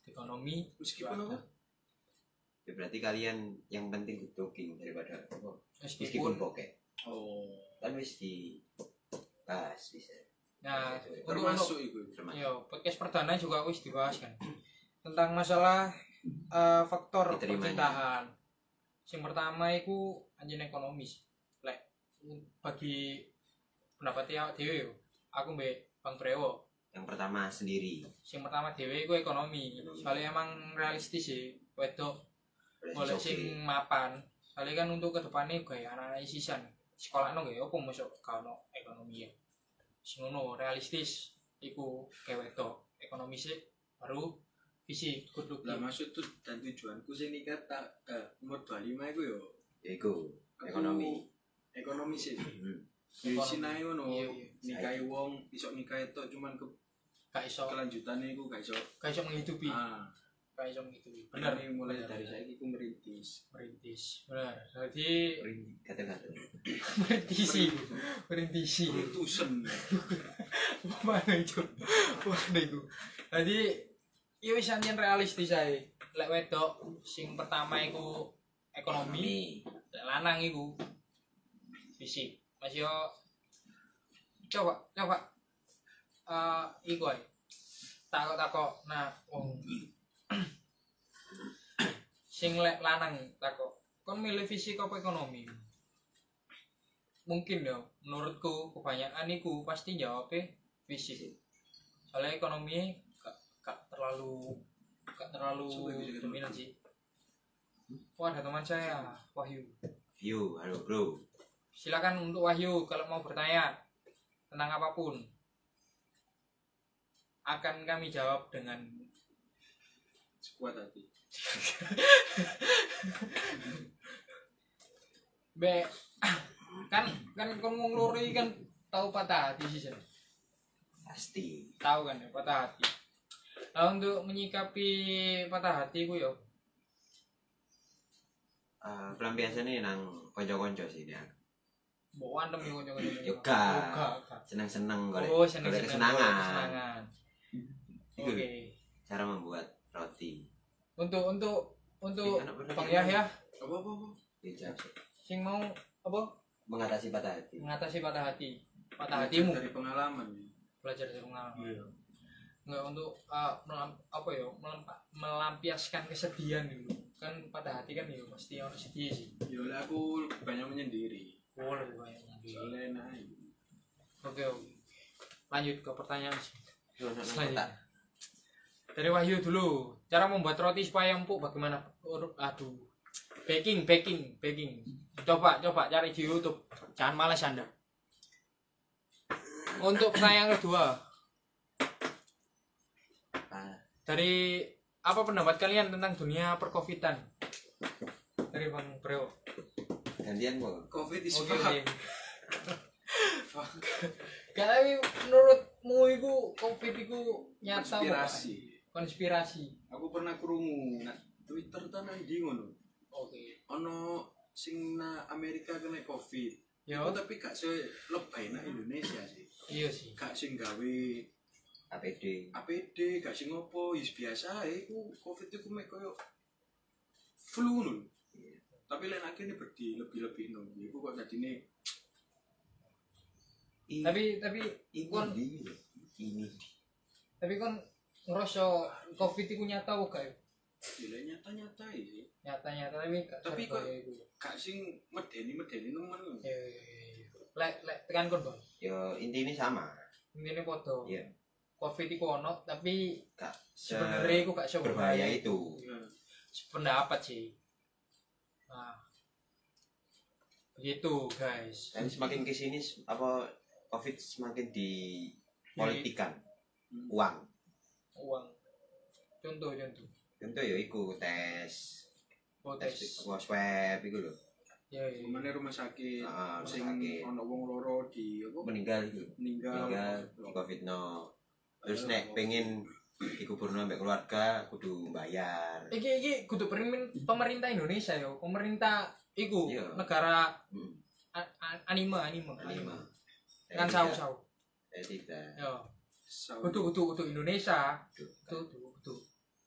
ekonomi Meskipun apa? Ya, berarti kalian yang penting good looking daripada meskipun meskipun bokeh. Oh, Kan wis dibahas bisa. Nah untuk, untuk termasuk itu. Ya podcast perdana juga wis dibahas kan. Tentang masalah eh, faktor percintaan. Yang pertama itu anjing ekonomis. Lek bagi pendapat ya dewe yo. Aku mbek bang Prewo Yang pertama sendiri. yang pertama dewe itu ekonomi. Soalnya emang realistis sih wedok boleh sing mapan. Soalnya kan untuk ke depannya kayak anak-anak sisan sekolah no gak apa masuk kalau ekonomi ya sing ngono realistis iku kayak wedok ekonomi sih baru visi good Lah looking maksud tuh dan tujuanku sih nikah tak eh, umur 25 iku yo. Ya, Iku ekonomi. Ekonomi sih. Hmm. Di Ekonomi. sini ngono. Iya, iya. Nikahi wong iso nikahi tok cuman ke gak iso kelanjutannya iku gak iso. gak iso menghidupi Ah, iso menghidupi benar. Nih mulai benar, dari saya iku merintis. merintis. Benar. Jadi Kata-kata. merintisi merintisi Tusen. mana itu? Mana itu? Jadi ya wis realistis ae. Lek wedok sing pertama iku ekonomi lek lanang iku fisik. Mas yo coba coba. Eh iku ae. Takok takok nah wong sing lek lanang takok kon milih fisik apa ekonomi? Mungkin ya menurutku kebanyakan iku pasti jawabnya fisik. Soalnya ekonomi gak, gak terlalu gak terlalu dominan sih. Wah ada teman saya Wahyu. View, halo bro. silakan untuk Wahyu kalau mau bertanya tentang apa pun. Akan kami jawab dengan Sekuat hati. Be kan kan kon loro iki kan tahu patah hati sih. Pasti. tahu kan ya patah hati nah untuk menyikapi patah hati ku yo Eh, pelampiasannya nang konco-konco sih dia. bawa antem yo kanca-kanca Yo, gak. gak gak. Senang-senang golek oh seneng golek seneng kesenangan. oke cara membuat. Untuk untuk untuk bang Yahya Apa apa apa? Bijak. sing mau apa Mengatasi patah hati. mengatasi patah hati patah Belajar hatimu dari pengalaman. ya. belajar dari pengalaman Iya. nggak untuk uh, melam, apa ya melampa- melampiaskan kesedihan gitu kan pada hati kan ya pasti harus sedih sih Ya aku lebih banyak menyendiri. boleh banyak Soalnya enak. aja. oke oke lanjut ke pertanyaan Selanjutnya. Dari Wahyu dulu. Cara membuat roti supaya empuk bagaimana? Aduh. Baking baking baking. Coba coba cari di YouTube. Jangan malas anda. Untuk pertanyaan kedua. Dari apa pendapat kalian tentang dunia perkovitan dari bang Breo. Gantian kok. Covid is Oke, fuck. Gak tapi menurutmu itu covid itu nyata Konspirasi. Konspirasi. Aku pernah krungu nah Twitter ta nang ndi ngono. Oke. Ono sing na Amerika kena Covid. Ya, Oh, tapi gak se lebay nang Indonesia sih. iya sih. Gak sing gawe APD. APD, gak sing opo, wis biasa iku Covid iku mek koyo flu ngono. Tapi lain akhirnya berdi lebih-lebih no. Iku kok jadine Ih, Tapi tapi iku kon ini Tapi kan ngerasa covid itu nyata kok gak ya? Gila nyata-nyata sih. Nyata-nyata tapi gak Tapi kok- serbaya itu. Gak sing medeni-medeni nemen. Ya, ya, ya, ya. Lek lek tekan kon, Bang. ya intinya sama Intine padha. Iya. Covid iku ono tapi gak se- sebenarnya iku gak berbahaya itu Iya. sependapat sih. Nah. Begitu, guys. dan semakin ke sini apa covid semakin dipolitikan Hmm. uang Uang. Contoh, contoh. contoh ya iku tes Oh, tes tes. apa swab iku lho Ya, ya. Ke mana rumah sakit, Ah, rumah sing sakit. ono wong loro di apa meninggal iku meninggal. meninggal di covid no terus nek pengen dikubur ambek keluarga kudu bayar Iki iki kudu pemerintah pemerintah Indonesia yo. Pemerintah iku Iya. negara hmm. a- a- anime anime. Kan sawu-sawu. saya tidak Yo. Sawu. Kudu kudu kudu Indonesia. Kudu kudu.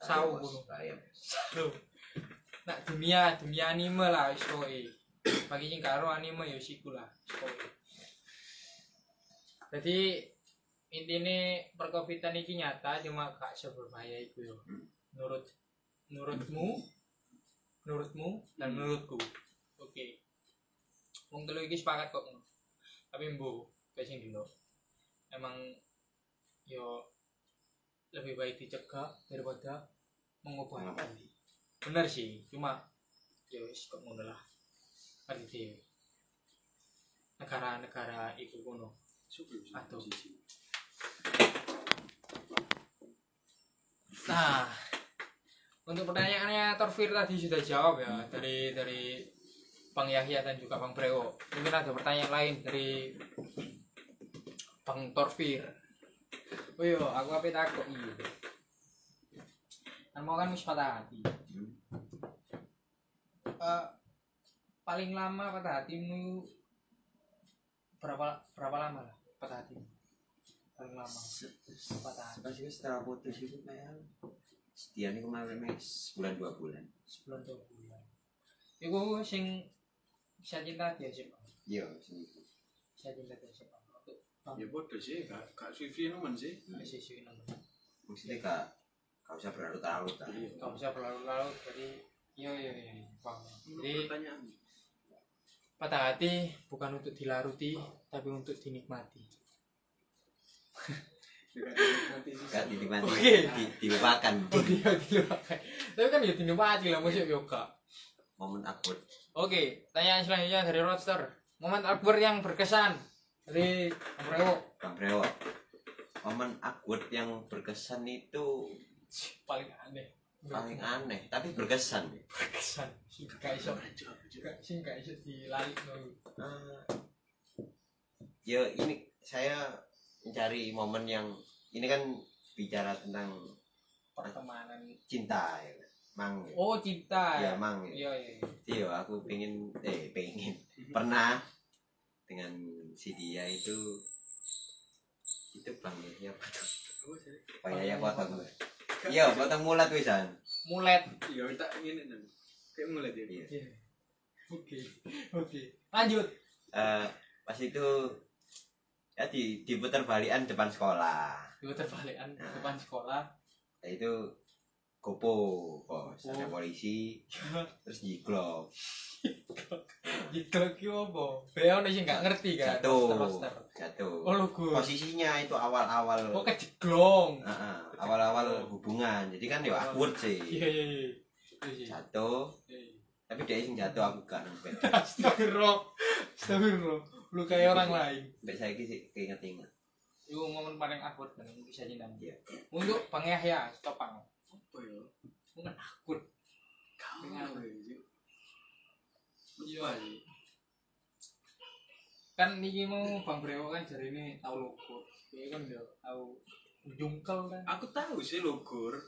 Sawu Ayam. Nah, dunia dunia anime lah wis kowe. Bagi sing karo anime ya siku lah. Jadi intinya perkovidan ini nyata cuma gak seberbahaya itu yo. Hmm. Menurut menurutmu, menurutmu dan menurutku. Oke. Wong telu iki sepakat kok. Tapi mbo kayak sing dino. Emang yo lebih baik dicegah daripada mengobati. Bener sih, cuma yo wis kok ngono lah. Negara-negara kono. Suka, Aduh. siji. Nah, untuk pertanyaannya Torfir tadi sudah jawab ya dari dari Bang Yahya dan juga Bang Brewo. Mungkin ada pertanyaan lain dari Bang Torfir. Oh iya, aku apa takut iya. Kan mau kan wis patah hati. Eh, paling lama patah hatimu berapa berapa lama lah patah hatimu? Paling lama patah hati. Pas itu setelah putus itu kayak setia nih kemarin nih sebulan dua bulan sebulan dua bulan Iku sing bisa cinta dia siapa? iya sini. Bisa cinta dia siapa? Ya bodoh sih, gak gak suwi nemen sih. masih sih namanya. maksudnya gak gak usah berlarut-larut Iya. Gak usah berlarut-larut jadi iya iya iya paham. Jadi pertanyaan. patah hati bukan untuk dilaruti tapi untuk dinikmati. Gak dinikmati Oke. di, dilupakan Oh iya dilupakan. Tapi kan ya dinikmati lah maksudnya yoga. momen awkward Oke, tanyaan selanjutnya dari Roadster. Momen awkward yang berkesan dari Bang Rewo. Bang Brewo momen awkward yang berkesan itu paling aneh. paling aneh tapi berkesan berkesan. Sing gak iso sing gak iso dilalik. Ah, ya ini saya mencari momen yang ini kan bicara tentang pertemanan. cinta ya mang ya. Oh cinta ya ya. mang ya. Iya iya. Jadi ya, aku pengen eh pengen pernah dengan si dia itu itu bang ya apa tuh Bang ya potong iya potong mulat wisan Mulet. Iya, kita ngene nang. Kayak mulai dia. Iya. Iya. Oke. Oke. Lanjut. Eh, pas itu ya di diputar balikan depan sekolah Dua terbalikan Nah. depan sekolah. Nah, itu gopo bos ada Gopo. polisi terus jiglok Gitu ki opo? Beo nih sih nggak ngerti kan. jatuh Roster. jatuh Oh lu posisinya itu awal-awal Oh kejeglong. Ah, ah, awal-awal hubungan jadi kan ya awkward sih Iya iya iya. Iya, iya. jatuh Iya, tapi dia sing jatuh aku nempel Astagfirullah. Astagfirullah. Lu kayak orang lain. Mbak saya sih keinget-inget Itu momen paling awkward dan bisa cinta. Iya. Untuk Bang Yahya, topang. Apa ya? Awkward. Kamu Iya. Lupa sih. kan niki mau Bang Brewo kan jadi ini tahu logo ini kan udah tahu jungkel kan Aku tahu sih logor.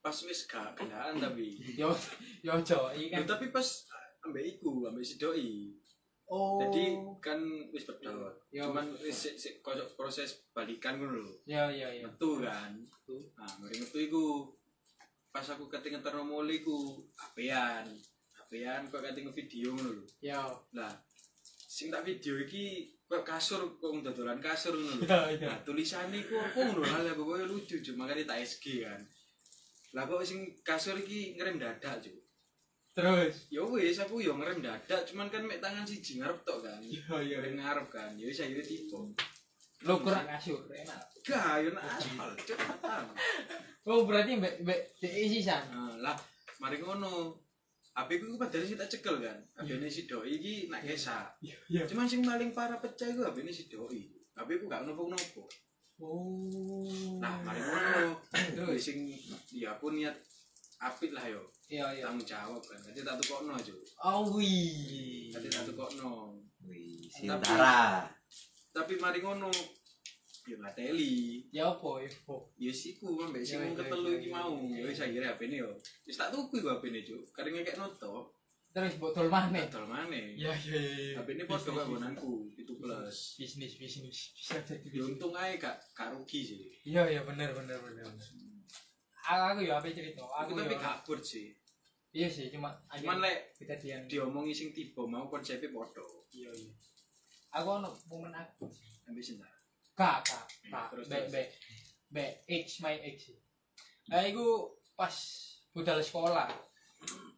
Pas wis gak kendaan tapi. yo yo jo ini kan Ya, tapi pas ambek iku, ambek si doi. oh Jadi kan wis. Ya, Cuman wis koyo proses balikan ngono lho. ya ya ya Metu kan. Metu. Nah, mari metu iku. Pas aku ketingan ternomoli iku apean. Apean kok ketingan video ngono lho. ya Lah, sing tak video iki kok kasur kok dodolan kasur ngono lho. Iya, iya. Nah, tulisane iku apa ngono lah pokoke lucu cuma makane tak SG kan. Lah kok sing kasur iki ngerem dadak, Cuk. Terus. Ya wis aku yo ngerem dadak, cuman kan mek tangan siji ngarep tok kan. Iya, iya. Ngerem ngarep kan. Ya wis akhirnya tiba. Lo kurang kasur, enak. Aspal, cepetan. Oh, berarti mbak mbak isi san. Nah, lah mari ngono. HP ku padahal sih tak cekel kan. HP ini si doi iki nak kesak. Iya. Cuman sing paling parah pecah iku HP ini si doi. HP ku gak nopo-nopo. Oh. Nah, mari ngono. Terus sing ya aku niat apik lah yo. Iya, iya. Tanggung jawab kan. Jadi tak tukokno aja. Oh, wih. Jadi tak tukokno. Wih, Sintara. Tapi mari ngono. Ya gak teli. Ya apa, ya apa? Ya siku ambek sing Iya, iya, ketelu iki iya, mau. Ya wis akhirnya HP ini yo. Wis tak tuku iku HP ini, Cuk. Kareng ngekek noto. Terus botol mana? Dol maneh. Ya, ya, ya. ya. HP ini podo karo gonanku, itu plus. Bisnis, bisnis. Bisa jadi Ya bisnis. untung ae gak gak rugi sih. Iya, iya, bener, bener, bener. bener. Aku, aku ya apa cerita? Aku tapi ya- gak abot sih. Iya sih, cuma Cuman lek kejadian. diomongi sing tiba mau konsepnya podo. Iya, iya. Aku ono momen aku. Sampai sini. Kak, kak, kak. Baik, terus. baik. Baik, X, my X. Nah, iku pas budal sekolah.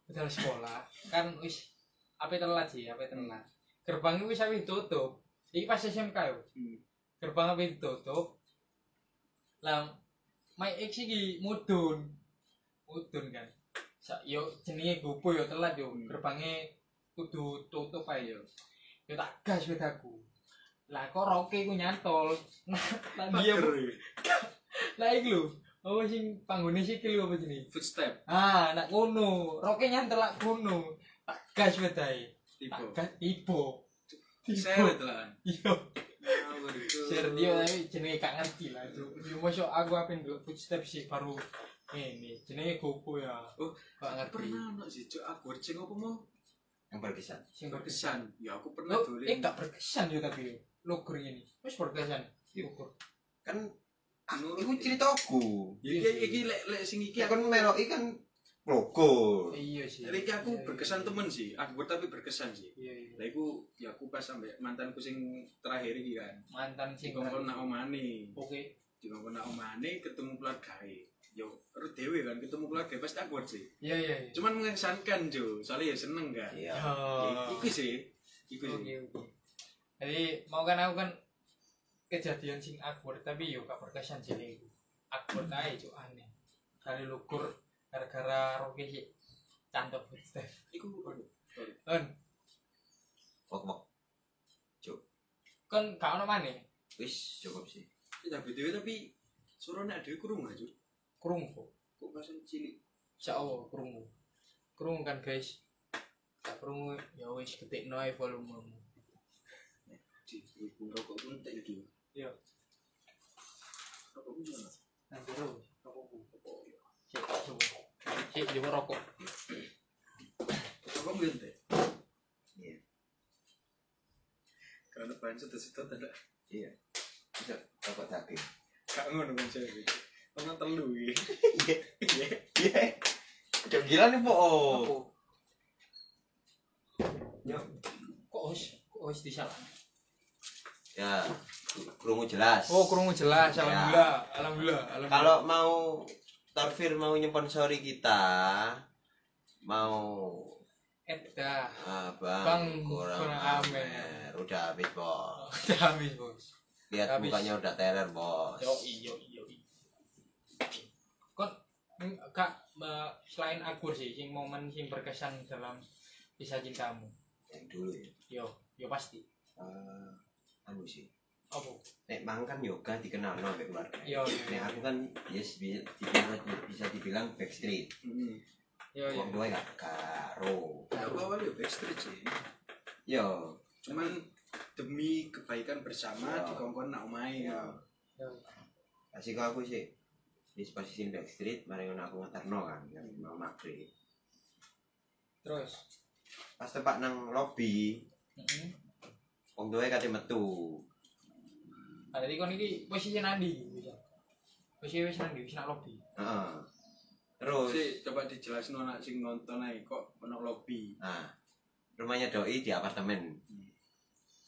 Budal sekolah. Kan wis apa telat sih, apa telat. Gerbangnya wis apa ditutup. Iki pas SMK yo. Hmm. Gerbang apa ditutup. Lah, my X iki mudun. Mudun kan. Yo jenenge gopo yo telat yo. Hmm. Gerbangnya kudu tutup ae yo. Yo tak gas wedaku. Lah kok roke ku nyantol. Nah, dia lah iku lho. Apa sing panggone sikil apa jenenge? footstep Ah, nak ngono. Roke nyantol lak ngono. Tak gas wedae. tiba. Tak gas. Seret lah. Iya. Ngawur itu. Share dia tapi jenenge gak ngerti lah. Cuk. Yo mosok aku apa ndelok footstep sih baru ini jenenge gopo ya. Oh, gak ngerti. Pernah ono sih cuk aku ceng apa mau Yang berkesan. Sing berkesan. Ya aku pernah Lo, eh gak berkesan yo tapi. Logur ini. Wis berkesan. Iya. Logur. Kan Menurut- iku ceritaku. Ya iki iki lek lek sing iki Ya aku meloki kan logo. Iya sih. lek iki aku Iya, iya. berkesan temen sih. Aku tapi berkesan sih. Iya iya. Lah iku ya aku pas sampe mantanku sing terakhir iki kan. Mantan sing Dikongkon nak omane. Oke. Dikongkon nak omane ketemu keluargae. Yo, ru dewe kan ketemu keluarga pasti awkward sih. Iya iya iya. Cuman mengesankan Jo, soalnya ya seneng kan. Iya. Ya, Iku sih, iku sih. oke. Jadi mau kan aku kan kejadian sing awkward tapi yo gak berkesan sih iku. Awkward aja cuk aneh. Kali lukur gara-gara roke sih cantok footstep. Iku Kan Pok pok. kan gak ono maneh. Wis cukup sih. ya BTW tapi suaranya ada kurung aja. Krungu kok. Kok pasang cilik. Insyaallah krungu. Krungu kan guys. Tak krungu ya wis ketikno ae volumemu. Di hubung rokok pun tak itu. Iya. Rokok pun mana? Nang jero rokokku. Cek coba. Cek coba rokok. Rokok pun tak. Iya. Karena bahan sedot-sedot ada. Iya. Bisa rokok daging. Kak ngono kan saya. Orang telu iki. Iya. Iya. Iya. Udah gila nih, Po. Yo. Kok wis kok wis disalah. Ya, krungu jelas. Oh, krungu jelas. Ya. Alhamdulillah. Alhamdulillah. Alhamdulillah. Kalau mau Torfir mau nyponsori kita, mau Edda. ah, bang, kurang, kurang amer. amer. Udah habis bos. Udah habis, Bos. Lihat Habis. mukanya udah teler bos. Yo iyo iyo. Kak eh, selain aku sih sing momen sing berkesan dalam kisah cintamu. Yang dulu ya. Yo, yo pasti. Eh, anu sih. Apa? Nek mang kan yoga dikenal no sampai keluarga. Yo. Nek aku kan yes bisa dibilang, bisa dibilang backstreet. Hmm. Yo yo. Tua gak karo. Aku awalnya backstreet sih. Yo, Cuman demi kebaikan bersama Ya. dikongkon nak. Ya. Yo. kasih ke aku sih. Di posisi backstreet, mari ngono aku ngeterno kan, yang mau maghrib. Terus. Pas tempat nang lobby, Heeh. wong tua kate metu. Nah, jadi kon iki posisi nandi bisa. Posisi wis nandi wis nak lobby. Heeh. Terus, Sih, coba dijelasin anak sing nonton ae kok ono lobby. nah, rumahnya doi di apartemen.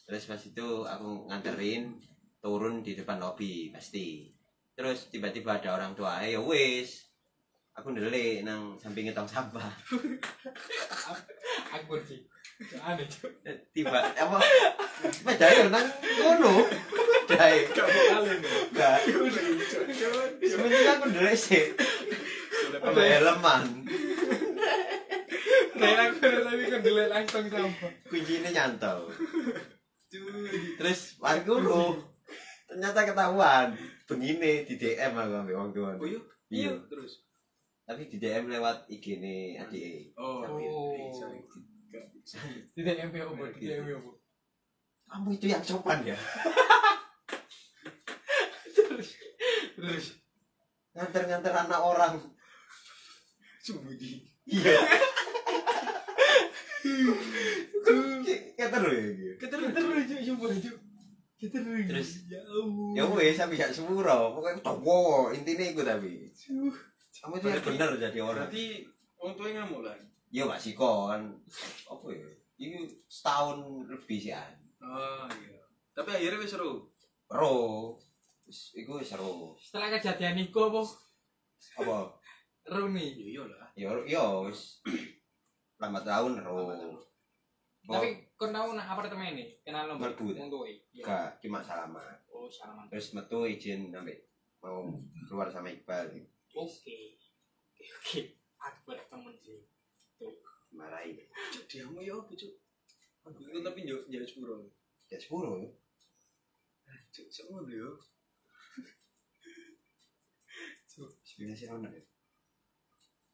terus pas itu aku nganterin turun di depan lobi pasti terus tiba-tiba ada orang tua ya wis aku ndelik nang samping tong sampah. Aku sih. Aneh tiba apa? Sepeda nang kono dai Gak kalian ya. Cuk. sebenarnya aku ndelik sih. Apa helman Nah, aku tapi kan dilihat langsung sampah. kuncinya nyantol. Terus aku ternyata ketahuan begini di DM aku ambil orang tua Oh iya? iya Terus. tapi di DM lewat IG nih adik Oh. Tapi- Oh. Sorry. Gak. Tidak MP opo, tidak MP opo. kamu itu yang sopan ya Terus nganter-nganter anak orang Sembunyi. iya kayak terus ya gitu. keterus terus. Terus? ya ya wes tapi gak sepuro pokoknya towo intinya itu tapi kamu itu bener jadi orang Berarti orang tua ngamuk lah. iya gak sih kon apa ya ini setahun lebih sih an Oh iya. Tapi akhirnya wis seru. Iku wis seru. Setelah kejadian iku apa? Apa? Rumi. Iya iya lah. Yo yo. Lambat tahun ro. Tapi kau tahu nak apartemen ini? Kenal nomor Mlebu, Wong tuwa. Iya. gak cuma salaman. Oh, salaman. Terus metu izin sampai mau keluar sama Iqbal Oke. Oke, Oke. Aku berteman sih. marahi. Cuk diamu ya apa cuk? Iku tapi yo yo sepuro. Ya sepuro yo. Cuk semua yo. Sebenarnya sih ono ya.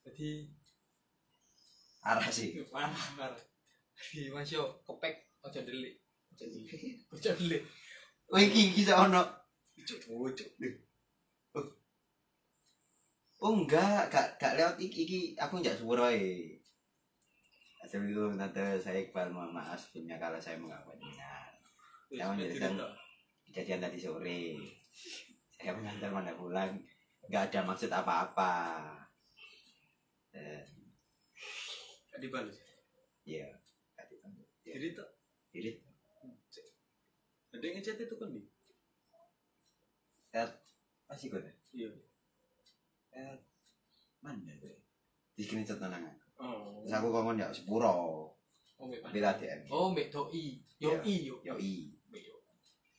Jadi Arah sih. parah parah. Jadi Mas yo kepek aja delik. Aja delik. Aja delik. Oh iki iki sak ono. Cuk oh cuk. Oh enggak, gak gak lewat iki iki aku enggak sepuro e. Assalamualaikum tante saya Iqbal mohon maaf sebelumnya kalau saya mengganggu dengan Saya menjadikan kejadian tadi sore. Saya mengantar mana pulang, nggak ada maksud apa-apa. Gak dibalas. ya, nggak Ya, Jadi tak jadi ada yang ngechat itu kan di. masih gue deh. Iya. Eh, mana gue? Di screenshot tenang. Oh. Terus aku ngomong ya sepuro, Oh, bila DM. Oh, mbek doi. Yo i yo. Yo i, yo.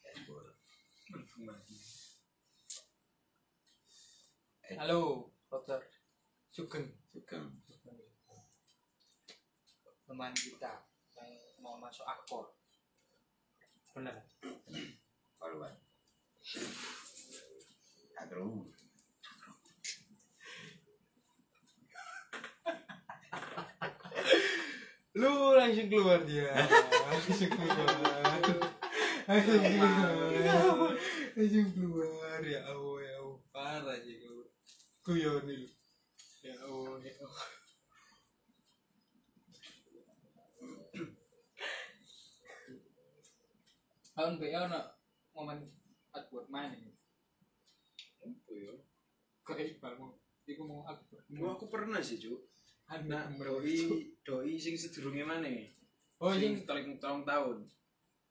ya sepuro. Halo, Dokter Sugeng. Sugeng. Teman kita mau masuk akpor. Benar. Followan. Agro. Lu langsung keluar dia. langsung keluar. Langsung keluar. Langsung keluar ya Allah ya Allah. Parah sih kau. Kuyon nih. Ya Allah ya Allah. Tahun BA nak momen buat main ini. Apa ya? Kayak Iqbal mau. Iku mau aku. Gua aku pernah sih cuk. Nah, doi doi sing sedurunge mana? Oh, sing sing telung tahun tahun.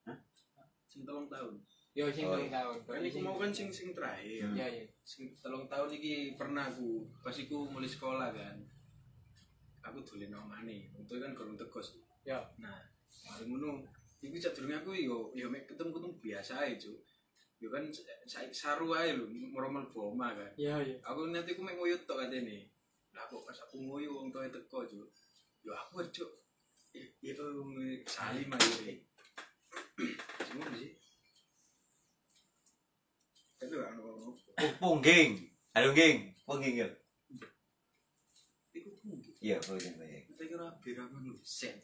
Hah? Sing telung tahun. yo sing Oh, telung tahun. Kan iku mau kan sing sing terakhir. Ya ya. Sing telung tahun iki pernah aku pas iku mulai sekolah kan. Aku dolen maneh. Untuk kan kurang tegos. Ya. Nah, mari ngono. Iku sadurunge aku yo yo mek ketemu-ketemu biasa ae, Cuk. Yo kan saya saru ae lho, meromel boma kan. Ya ya. Aku nanti aku mek nguyut tok katene. Lah kok pas aku nguyu wong tuwa teko, Cuk. Yo aku Cuk. Itu salim aja. Semua sih. Itu kan ngomong. Pungging. Halo geng, pungging ya. Iku mungkin. Iya, pungging. Kita kira biraman lu sen.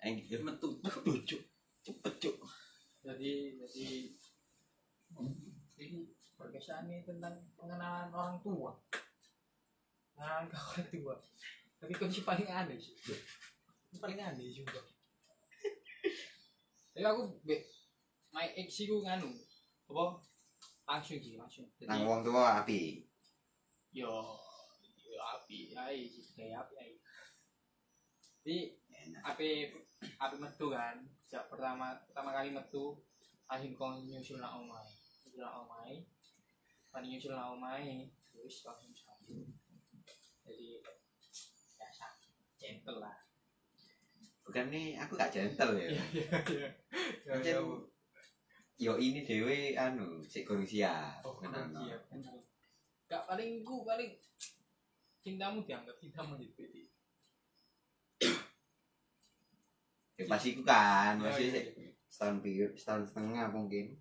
Eng Ya metu. metu cuk. Cepet cuk. Jadi jadi ini perkesan ini tentang pengenalan orang tua. Pengenalan ke orang tua. Tapi sih paling aneh sih. Paling aneh juga. Tapi aku be my ex gue nganu apa langsung sih langsung. Jadi Nang wong tua api. yo yo api sih kayak api. Jadi Enak. api api metu kan. Sejak pertama pertama kali metu langsung kau nyusul nak omai nyusul nak omai pas nyusul nak omai terus langsung sambung jadi biasa gentle lah. Bukan nih aku gak gentle ya. Iya iya Pancen yo ini dewe anu sik kurang siap oh gak paling ku paling cintamu dianggap cintamu di ya pasti ku kan Oh, masih iya, sik iya. setahun pikir setahun setengah mungkin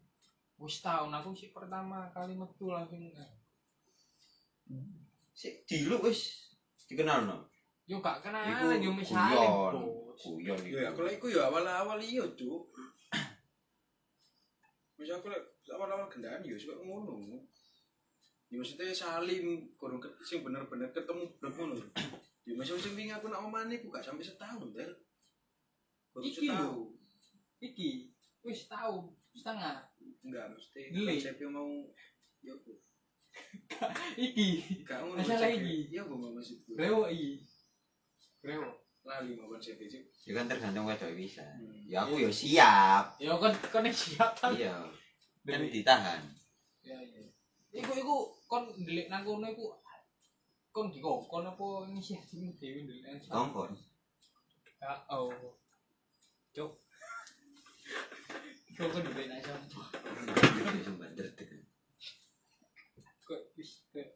wis tahun aku sih pertama kali metu langsung eh, sik diluk wis dikenal no yo gak kenal Iku yo misalnya guyon iku. Ya, aku lek iku ya awal-awal iya, Cuk. Wis aku awal-awal gendaan ya suka ngono. Ya maksudnya salim kurang sing bener-bener ketemu blok ngono. Ya masih sing aku nak omane ku gak sampai setahun, Del. Iki lho. setahun. iki wis tahun setengah Enggak, mesti Gili. konsepnya mau ya aku. iki Gak ngono. Masalah iki. Iya, gua mau maksudku. Rewo iki Rewo Lali mau konsepnya sih. ya kan tergantung wedok bisa Hmm. ya aku yo siap ya kan kan siap kan iya kan ditahan ya iya iku iku kon ndelik nang kono iku kon dikongkon apa inisiatif dhewe ndelik nang ya oh kon ndelik nang situ? sumpah derdek kok wis kok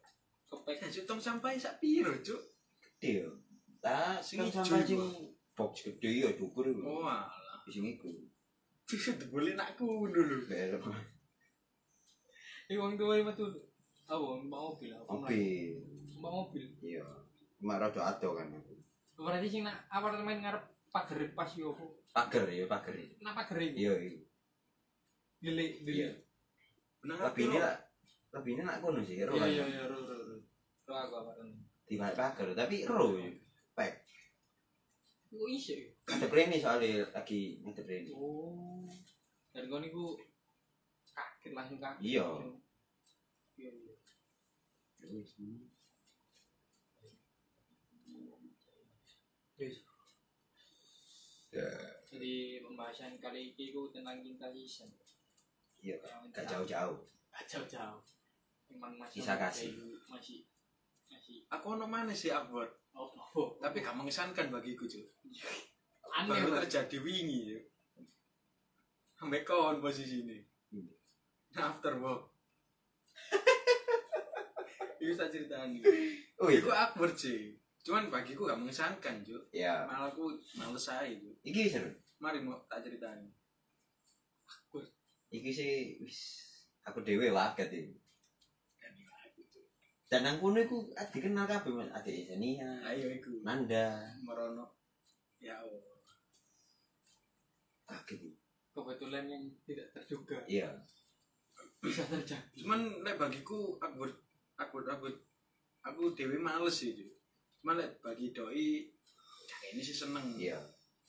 kepek. Eh, Cuk, tong sampai sak piro, Cuk? gede yo tak Sing sampai sing box gede yo cukur Oh, alah. sing iku. Boleh nakku dulu. belok. Iku wong tuwa metu. Apa mbak mobil apa mobil. mbak mobil. Iya. Mak rada ado kan berarti sing nak apartemen ngarep pager pas yo pager ya pager nak pager iki iya iya delik Iya. delik Benar lebih ini lah lebih ini nak kono sih ro iya iya iya ro ro ro ro aku apartemen di balik pager tapi ro ya. pek Kok iso ya? ada premi soalnya lagi ada premi Oh. Dan kau niku kaget langsung kaget. Iya. Iya iya. Ya. Jadi pembahasan kali ini ku tentang cinta season. iya gak jauh-jauh Gak jauh-jauh. Memang masih Kisah kasih. masih masih Aku ono mana sih Akbar? oh, oh. Tapi gak mengesankan bagiku, Cuk. aneh Baru terjadi wingi, Cuk. Sampai kawan posisi ini. Hmm. After work. Itu tak ceritanya. oh Iku iya Akbar sih. Cuman bagiku gak mengesankan, Cuk. ya Malah aku males aja, Cuk. iki seru Mari mau tak ceritanya. iki sih wis aku dewe waget iki dan nang kono iku dikenal kabeh Mas adik Isenia Ayo iku. Nanda Merono. Ya Allah. kaget iki. kebetulan yang tidak terduga iya bisa terjadi. cuman lek bagiku aku aku aku aku dewi males sih cuman lek bagi doi ini sih seneng iya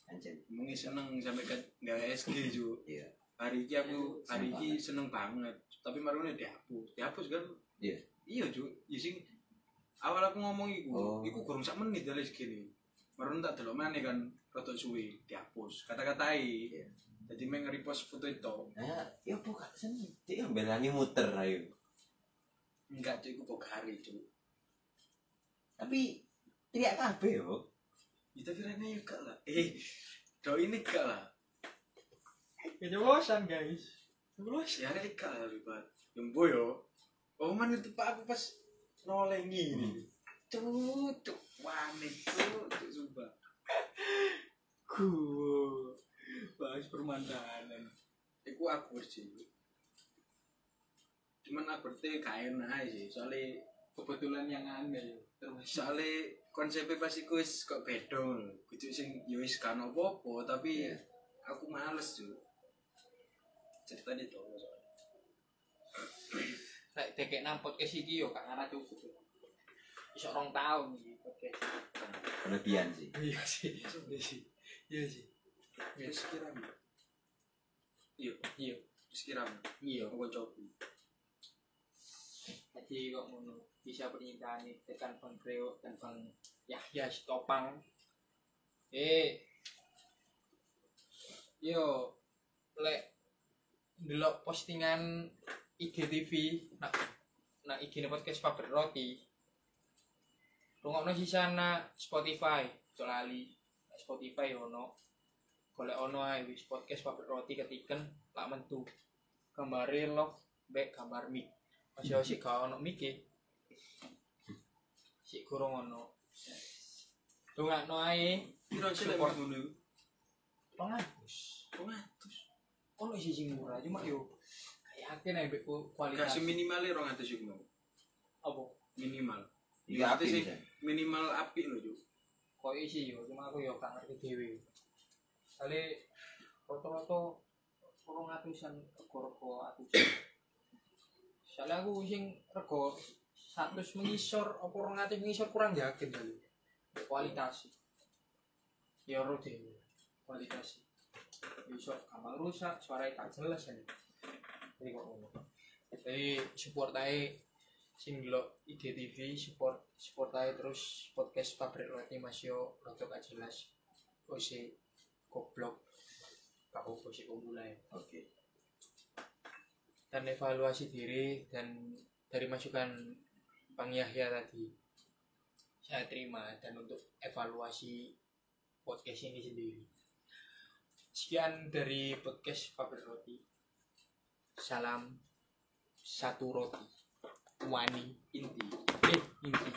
anjen mungkin seneng sampai ke nggak SG ju. Iya. Hari ini aku hari ini seneng banget. Tapi marune dihapus. Dihapus kan? Iya. iya ju. Ya awal aku ngomong iku Oh. iku kurang sak menit dari segini marune tak delok mana kan rotok suwe dihapus. Kata-katai. Iya. jadi main nge-repost foto itu. Nah ya gak seneng? Dia belani muter ayo enggak cuy iku bogari cuy tapi teriak kabeh yo Ya tapi Rene ya gak lah. Eh, do ini gak lah. Keceplosan guys. Keceplosan. Ya Rene gak lah ribet. Jembo yo. Oh man itu pak aku pas nolengi ini. Cucuk wanit cucuk sumpah. Ku. Bahas permandanan. Iku aku sih. Cuman aku teh enak aja sih. Soalnya Kebetulan yang aneh ya. Termasuk soalnya konsepnya pasti ku wis kok beda lho. Kudu sing yo wis kan apa-apa tapi Iya. aku males cuy. Cerita itu soalnya. Lek dekek nang podcast iki yo gak ngarah cukup. Iso rong tahun iki podcast. kelebihan sih Iya sih. Iya sih. Iya sih. Ya sekiranya. Iya, Iya. sekiranya. Iya. Aku coba. Jadi kok ngono bisa ini tekan Bang Kreo dan Bang Yahya Stopang. Eh, yo lek delok postingan IGTV nak nak IG podcast pabrik roti. Rungokno sisana Spotify ojo lali. Nek Spotify ono golek ono ae wis podcast pabrik roti ketiken lak mentu gambare log back gambar mic masih sik gak ono mic e sik kurang ono. Dongakno ae Piro sih lek ngono iku? 200 200. ono isi sing murah cuma yo yakin ae mbek ku- kualitas. Kasih minimal 200 iku mau. apa? Minimal. Iya, Iya, apik sih minimal apik lho, Cuk. koyo isi yo cuma aku yo gak ngerti dhewe. Kali rata-rata kurang atusan rego-rego atusan soalnya aku sing rego satu mengisor apa orang atus mengisor kurang yakin kali kualitas. Ya ro dhewe kualitas. Bisa gampang rusak suaranya tak jelas kan jadi kok ngono. Jadi support aja sing delok IGTV support support aja terus podcast pabrik roti Mas yo rada gak jelas. Si goblok. Apa sih kok mulai Oke. Dan evaluasi diri dan dari masukan Bang Yahya tadi. Saya terima dan untuk evaluasi podcast ini sendiri. Sekian dari podcast Pabrik Roti. Salam satu roti. Wani Inti. eh inti.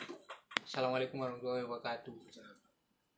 Assalamualaikum warahmatullahi wabarakatuh